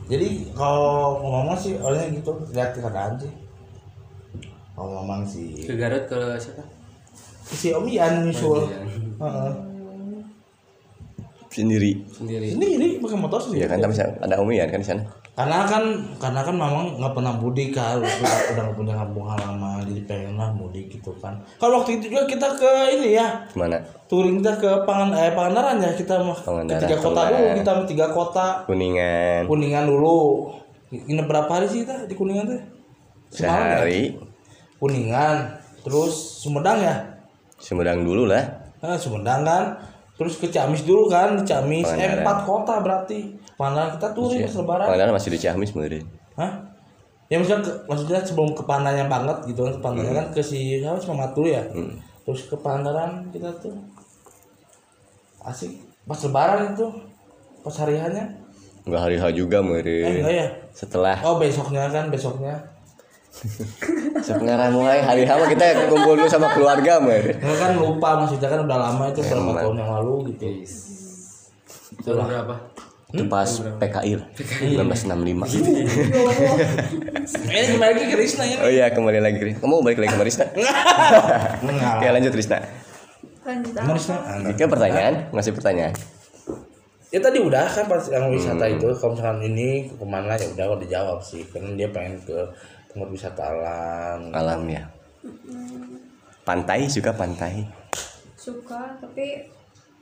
Jadi kalau ngomong sih orangnya gitu. Lihat keadaan sih. Kalau ngomong sih. Ke Garut ke siapa? si Om Ian nyusul. Sendiri. Sendiri. sendiri pakai motor sendiri. Ya kan tapi ada umian kan di sana. Karena kan karena kan memang nggak pernah mudik kan udah udah nggak punya kampung halaman jadi pengen lah mudik gitu kan. Kalau waktu itu juga kita ke ini ya ke mana touring kita ke pangan eh pangandaran ya kita mah ke tiga kota dulu Pangandaran. kita tiga kota. Kuningan. Kuningan dulu. Ini berapa hari sih kita di kuningan tuh? Semalam ya? sehari. Kuningan terus Sumedang ya? Sumedang dulu lah. Nah, Sumedang kan terus ke Ciamis dulu kan Ciamis eh, empat kota berarti. Pangandaran kita touring pas lebaran Pangandaran masih di Ciamis meureun Hah? Ya maksudnya ke, maksudnya sebelum ke Pandannya banget gitu kan ke Pandannya kan ke si siapa si Mama Tulu ya. Terus ke Pangandaran kita tuh. Asik. Pas lebaran itu pas hariannya enggak hari H juga eh meureun enggak ya? Setelah. Oh besoknya kan besoknya [LAUGHS] sebenarnya mulai hari mah kita kumpul dulu sama keluarga enggak kan lupa maksudnya kan udah lama itu berapa tahun yang lalu gitu. Tahun berapa? itu pas PKI lah. 1965 eh kembali lagi ke Risna ya. Oh iya kembali lagi Kris. kamu balik lagi ke [LAUGHS] enggak. Ya lanjut Risna. Lanjut Emang apa? Risna enggak. Oke pertanyaan. Ngasih pertanyaan. Ya tadi udah kan pas yang wisata itu kalau misalkan ini ke mana ya udah udah dijawab sih. Karena dia pengen ke tempat wisata alam alam ya pantai suka pantai suka tapi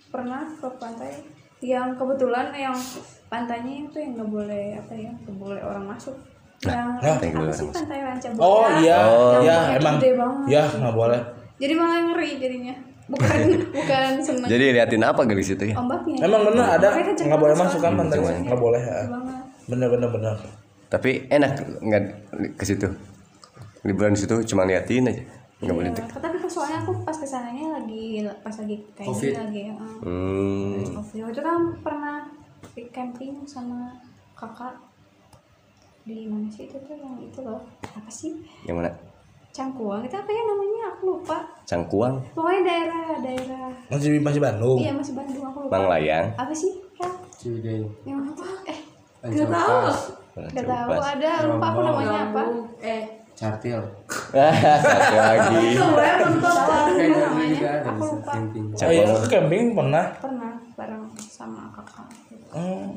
pernah ke pantai yang kebetulan yang pantainya itu yang nggak boleh apa ya nggak boleh orang masuk yang Hah? Yang boleh apa sih pantai Ranca Oh iya, Oh. iya Yang emang. Ya nggak boleh. jadi malah ngeri jadinya bukan [LAUGHS] bukan seneng jadi liatin apa gelis itu ya ombaknya Emang bener ada nggak boleh masuk kan soalnya. pantai nggak boleh ya. Bener bener bener. Tapi enak nggak ke situ. Liburan di situ cuma liatin aja. Nggak boleh Iya, deket. tapi kan soalnya aku pas ke sananya lagi pas lagi kayak Covid. lagi uh, hmm. Covid. Itu kan pernah di camping sama kakak. Di mana sih itu tuh? Yang itu loh. Apa sih? Yang mana? Cangkuang. Itu apa ya namanya? Aku lupa. Cangkuang? Pokoknya daerah daerah. Masih masih Bandung. iya masih Bandung. Aku lupa. Manglayang. Apa sih? Ya Ciwidey. yang apa? Eh nggak tahu Nggak tahu ada lupa aku namanya apa. Eh, Cartil. satu lagi. namanya. aku lupa. camping. Oh iya camping pernah. pernah bareng sama kakak. Hmm,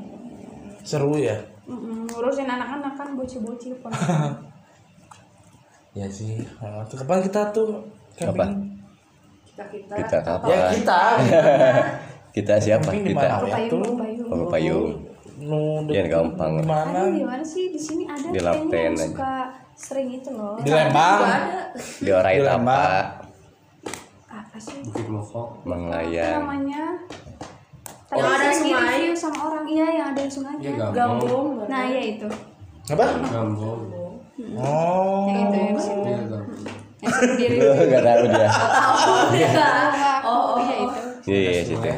seru ya. Mm-mm, ngurusin anak-anak kan bocil-bocil pernah [LAUGHS] Ya sih. Nah, tuh kapan kita tuh camping? kita kita. Kita Ya kapan? Kita. [LAUGHS] kita siapa? Kita. Ya, payung? Oh payung Nu Ya, gampang. Di mana? ada di mana sih? Di sini ada Di aja. suka sering itu loh. Di Lembang. di orai Di apa sih? Bukit Manglayang namanya? Yang Tadi ada sungai. sama orang. Iya yang ada sungainya Iya, Gambong. gabung nah iya itu. Apa? Gambong. Oh. yang itu yang situ. Iya, yang nggak [LAUGHS] tahu dia. Oh oh iya itu iya iya situ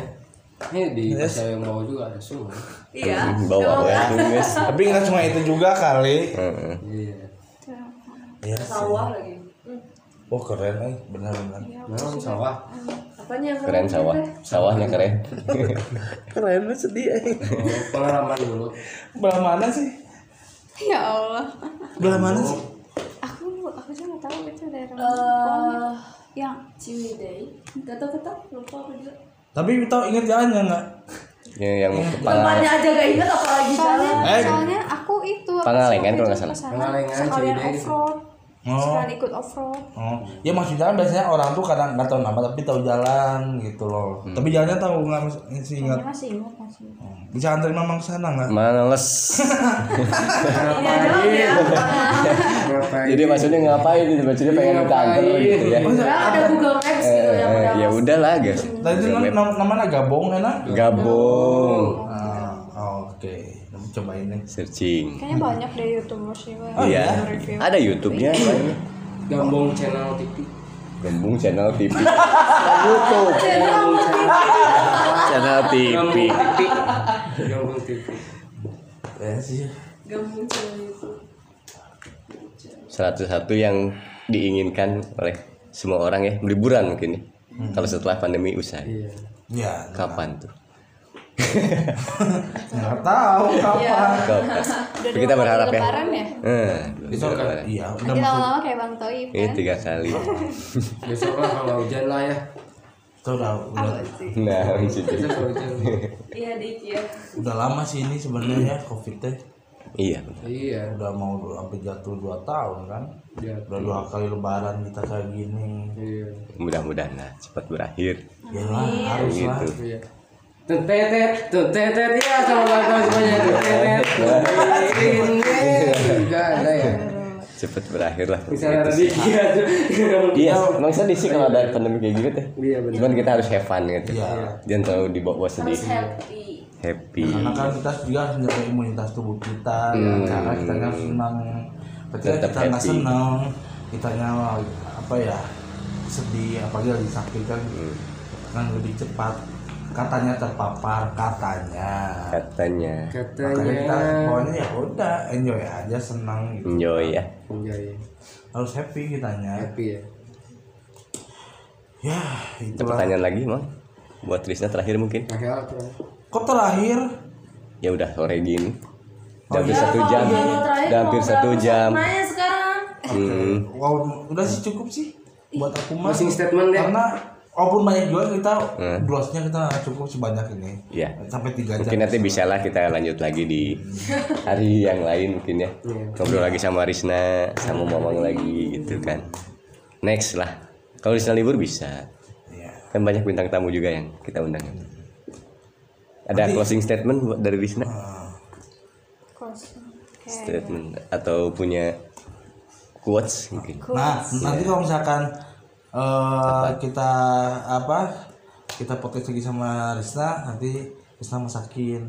Ini di Pasar yang bawah juga ada sungai. iya bawah ya Tapi nggak cuma itu juga kali. Heeh. Iya. Iya. sawah lagi Oh keren eh benar-benar. Memang sawah. apanya yang keren sawah sawahnya keren [LAUGHS] Keren lu sedih eh. Oh, pengalaman dulu. Belah mana sih? ya Allah Belah mana sih? aku aku juga nggak tahu itu daerah mana. Eh, Pokoknya yang Ciwidey gak tau gak tau lupa aku juga Tapi tahu inget jalannya nggak? yang yang kepala tempatnya aja gak inget apalagi soalnya jalan soalnya aku itu Pangalengan kalau nggak salah. Pangalengan, sekalian offroad Oh. sekalian ikut offroad Oh, ya maksudnya kan biasanya orang tuh kadang nggak tahu nama tapi tahu jalan gitu loh. Hmm. Tapi jalannya tahu nggak masih ingat. Masih ingat masih ingat. Bisa anterin mamang ke sana nggak? males Ngapain? Ngapain? jadi maksudnya ngapain itu maksudnya pengen minta anter gitu ya Udah ada Google Maps gitu Eh, udah ya udahlah guys Tadi itu nam- nam- namanya gabung enak. gabung oh. Coba ini. searching kayaknya banyak deh youtubers juga Oh, iya yang review ada YouTube-nya banyak. Gambung channel TV. gabung channel TV [LAUGHS] YouTube channel TV Gambung TV. Ya sih. Gabung channel YouTube. salah satu yang diinginkan oleh semua orang ya liburan mungkin ya kalau setelah pandemi usai Iya. Ya. kapan tuh [LAUGHS] Nggak tahu kapan. [LAUGHS] udah kita dua berharap ya lebaran ya Eh, Itu kan iya udah nanti lama-lama kayak bang Toib ini kan tiga kali [LAUGHS] Besok lah kalau hujan lah ya. Itu udah udah nah Besok. Iya dik ya. udah lama sih ini sebenarnya covid teh. iya Iya. Udah mau sampai jatuh dua tahun kan. Iya. Udah dua kali lebaran kita kayak gini. Iya. mudah-mudahan lah cepat berakhir Ya lah harus lah. gitu Iya. Tuntetet, tuntetet ya sama bantuan semuanya tuntetet. Enggak ada ya. cepat berakhir lah tadi sih. iya iya emang sedih sih kalau ada pandemi kayak gitu teh Iya benar. cuman kita harus have fun gitu Iya. jangan terlalu dibawa sedih Harus happy. happy Karena kan kita juga harus menjaga imunitas tubuh kita ya. Hmm. Karena kita nggak senang. Ketika kita nggak senang, kita apa ya sedih, apalagi lagi sakit kan, Hmm. kan lebih cepat katanya terpapar katanya. katanya Makanya kita Katanya. pokoknya ya udah enjoy aja senang gitu. enjoy ya Enjoy. Harus happy kitanya. Happy ya. Ya itulah. pertanyaan lagi mang buat Trisna terakhir mungkin apa? Kok terakhir? ya udah sore gini Oh, udah hampir iya. satu jam terakhir udah hampir mau satu jam sekarang. hmm. Wow, udah sih cukup sih buat aku mah. Closing statement deh. Karena walaupun banyak juga kita Hmm. brosnya kita cukup sebanyak ini. ya Sampai tiga jam. mungkin nanti bisa. lah kita lanjut lagi di hari yang lain mungkin ya. Ngobrol lagi sama Risna sama Mamang lagi gitu kan. Next lah. Kalau Risna libur bisa. Iya. kan banyak bintang tamu juga yang kita undang. Ada closing statement buat dari Risna? Closing. Kayak statement atau punya quotes mungkin? Nah, nanti kalau misalkan eh kita apa? Kita podcast lagi sama Risna, nanti Risna masakin.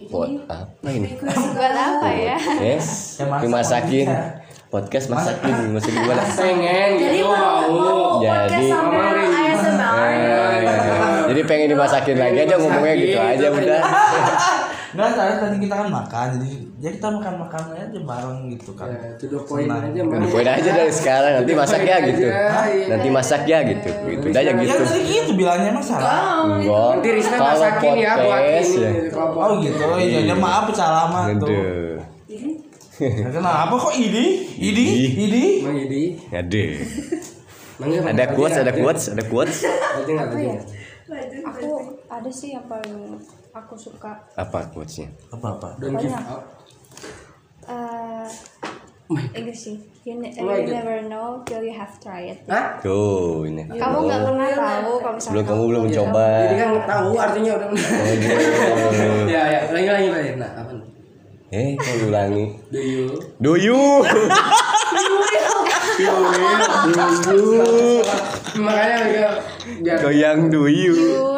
buat apa ini buat apa ya yes Ya, masak dimasakin bisa. podcast masakin maksud gimana Pengen Jadi gitu. mau mau Jadi- podcast sambil ASMR. jadi pengen dimasakin lagi aja ngomongnya gitu aja udah Enggak, tadi tadi kita kan makan, jadi ya kita makan makan aja bareng gitu kan. Ya, point Senang. aja, Bang. Poin aja dari sekarang nanti masak ya gitu iya. nanti masak ya gitu gitu aja Ya gitu tadi gitu bilangnya masalah. enggak Nanti Risna kalau masakin ya buat ini. ya Kalau Oh gitu, ya, ya maaf salah mah tuh. aduh Ya, kenapa kok ini? Ini? Ini? Emang jadi. aduh Emangnya ada apa? quotes ada quotes ada quotes nggak ya aku ada sih yang paling aku suka apa quotesnya Apa apa? Don't give Banyak. up. eh Enggak sih you, ne- Oh you never know till you have tried Hah? tuh ini kamu nggak pernah tahu kalau misalnya belum kamu belum mencoba Jadi kan tahu artinya udah. Oh, [LAUGHS] ya ya, lagi lagi lagi. Nah, apa? nih? eh kau ulangi Do you? do you [LAUGHS] Makanya biar biar goyang do you you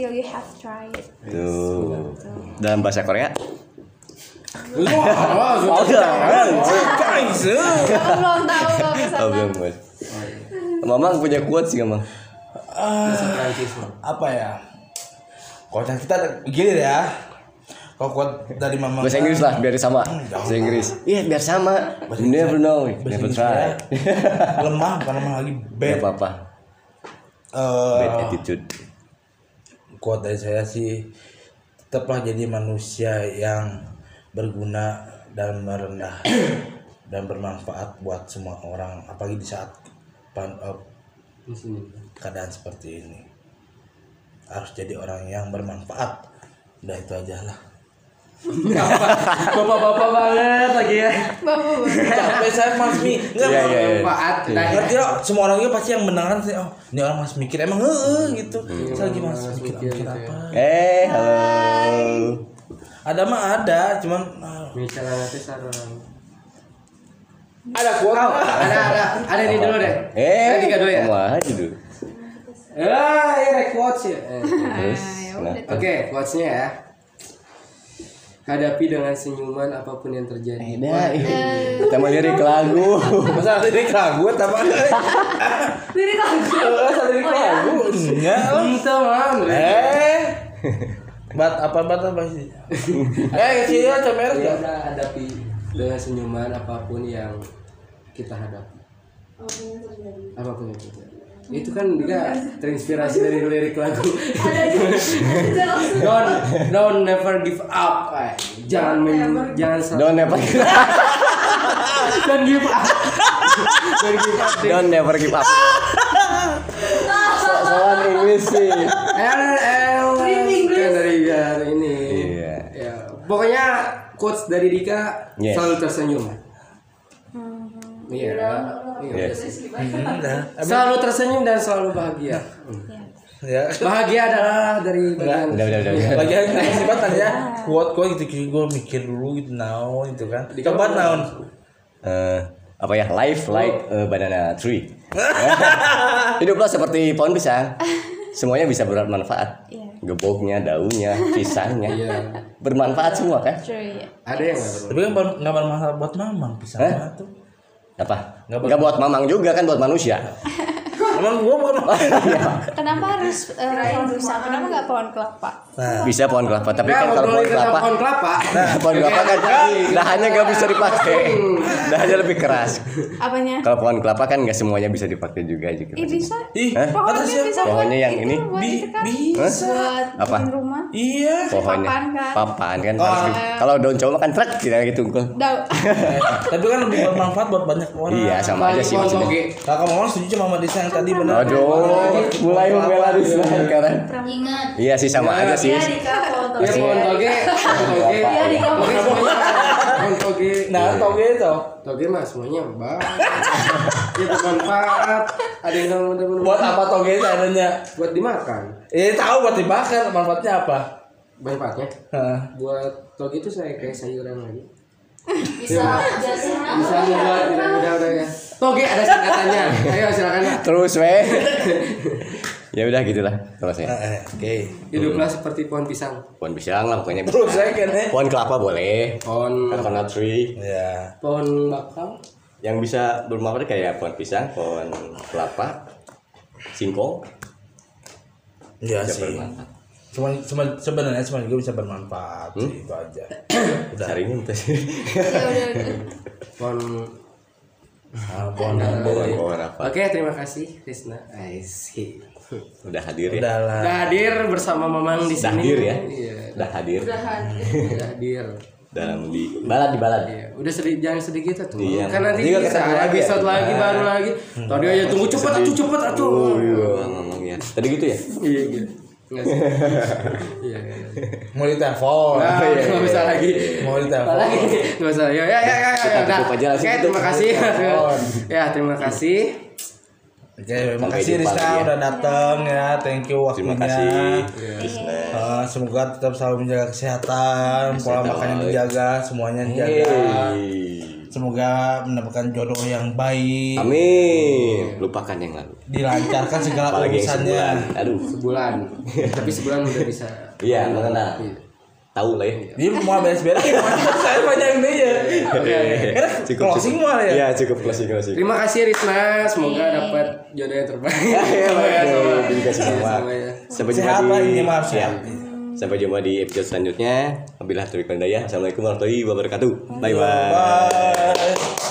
till you have tried tuh dalam bahasa Korea Wah, Oh, belum tahu belum, Bos. Mamang punya quotes sih, Mamang. Mah. Apa ya? Kocak kita gini ya. Kalau kuat dari mama Bahasa Inggris lah, biar sama. Bahasa Inggris. Iya, biar sama. You never know, Bahasa never Inggris try. saya lemah bukan lemah lagi Gak bad. apa-apa. Eh, Bad attitude. Quote dari saya sih tetaplah jadi manusia yang berguna dan merendah [CLEARS THROAT] dan bermanfaat buat semua orang apalagi di saat pan- sini. keadaan seperti ini harus jadi orang yang bermanfaat udah itu aja lah Bapak-bapak banget lagi ya. bapak capek saya Mas Mi enggak Iya, iya, iya. Manfaat. Nah, ngerti lo semua orang juga pasti yang mendengar sih oh ini orang mas mikir emang heeh gitu saya lagi mas mikir mikir apa Eh, halo. ada mah ada cuman ah, Misalnya nanti sarang. Ada kuota. ada ada ada ini dulu deh. Eh, tiga dulu ya. Wah, dulu. Ah, ini quotes ya. Eh. Terus, ya nah, udah. Oke, quotesnya ya. Hadapi dengan senyuman apa pun yang terjadi. Nah, kita mau lirik lagu. [LAUGHS] masa ada lirik lagu apa [LAUGHS] Lirik lagu. masa lirik lagu enggak lah. Itu mam. eh bat apa bat apa sih [LAUGHS] eh sih ya cemer Ya ya udah hadapi dengan senyuman apa pun yang kita hadapi. Apa pun yang terjadi. Itu kan juga terinspirasi dari lirik lagu. don't don't never give up. Jangan men, jangan selalu Don't never [LAUGHS] don't give up. don't give up. Don't never give up. So- [LAUGHS] Soal Inggris sih. Eh, eh, kan dari ini. Iya. Ya, pokoknya quotes dari Dika Yes. selalu tersenyum. Iya. Iya. Yes. Selalu tersenyum dan selalu bahagia. ya Bahagia adalah dari bagian Udah, udah, udah. udah. lagi yang sifatan ya kuat kuat gitu gitu gue mikir dulu gitu naon gitu kan coba naon Eh, apa ya? Life like a banana tree. [LAUGHS] Hiduplah seperti pohon pisang. Semuanya bisa bermanfaat. Iya. Geboknya, daunnya, pisangnya. Iya. Bermanfaat semua kan? True ya. Ada yang nggak tapi kan nggak bermasalah buat mamang pisang tuh Apa? Nggak Nggak buat mamang juga kan buat manusia. emang gue bukan [LAUGHS] Kenapa harus eh, pohon pisang? Kenapa nggak pohon kelapa? Nah Bisa pohon kelapa, tapi Nah, kan kalau pohon kelapa pohon kelapa. pohon kelapa kan dahannya nggak bisa dipakai. Dahannya lebih keras. Apanya? Kalau pohon kelapa kan nggak semuanya bisa dipakai juga juga. Ih bisa. ih? Pohonnya bisa yang ini? kan. bisa Apa? bikin rumah. iya Pohonnya Papan kan? papan kan Oh. kalau daun cowok kan gitu. Dau. Eh, tapi kan lebih bermanfaat buat banyak orang Iya sama aja sih maksudnya. kakak mama setuju sama Mama Disa yang tadi benar Aduh, mulai membela di sekarang. Ingat. Iya sih sama aja sih. Iya Dika pohon Ya toge. pohon toge, toge. Iya, di semuanya. Pohon toge. nah toge itu Toge mah semuanya baik. Ya bermanfaat. Ada yang benar-benar buat apa toge itu adanya buat dimakan. eh tahu buat dibakar manfaatnya apa Manfaatnya buat toge itu saya kayak sayuran lagi. Bisa jelasin Bisa membuat udah udah udah ya. Toge ada singkatannya. Ayo silakan. Terus weh. [LAUGHS] ya udah gitulah kalau saya. Eh, oke Hiduplah seperti pohon pisang. Pohon pisang lah pokoknya. terus saya kan eh Pohon kelapa boleh. Pohon Coconut tree. ya pohon bakau. Yang bisa bermanfaat kayak pohon pisang, pohon kelapa, singkong. iya sih bermanfaat. cuman cuman sebenarnya cuma juga bisa bermanfaat sih, itu aja [COUGHS] udah Saringin [LAUGHS] tuh. Ya udah. Pohon pohon Pohon pohon apa? Oke, terima kasih Krisna. I see. Udah hadir ya. udah lah Udah hadir bersama Mamang di Udah sini. hadir ya. Iya, Udah hadir udah hadir. dalam di balad di balad. Iya, udah sedih jangan sedih gitu tuh. Iya. Kan nanti Nanti bisa lagi ya. episode lagi baru lagi. Tadi aja tunggu cepet atuh cepet atuh. Oh iya ngomongnya. Tadi gitu ya? Iya gitu. Enggak sih. Iya, iya. iya. mau ditelepon Nah, nggak bisa lagi. mau ditelepon lagi? Nggak usah. Ya, ya, ya, ya. Kita ya, udah. tutup aja langsung Oke, terima kasih. Telepon. Ya, terima kasih. Oke, terima Sampai kasih Rizka ya. udah datang ya. Thank you waktunya. Terima kasih. Eh, semoga tetap selalu menjaga kesehatan, pola Kesehatan. makannya dijaga, semuanya dijaga. Hey. Semoga mendapatkan jodoh yang baik, Amin. Lupakan yang lalu. dilancarkan segala Apalagi yang urusannya. sebulan. Aduh. Sebulan. Tapi sebulan udah bisa. Iya, mengenal. Tahu lah ya. Jadi mau beres-beres, [LAUGHS] saya banyak ini ya. Karena closing malah ya. Iya, cukup closing closing. Terima kasih Risna, semoga dapat jodoh yang terbaik. [LAUGHS] Ya, Sama ya, dikasih Ya, semua. ya. Sampai jumpa di ini maaf Ya. Sampai jumpa di episode selanjutnya. Wabillahi taufiq wal hidayah. Assalamualaikum warahmatullahi wabarakatuh. Bye bye. Bye.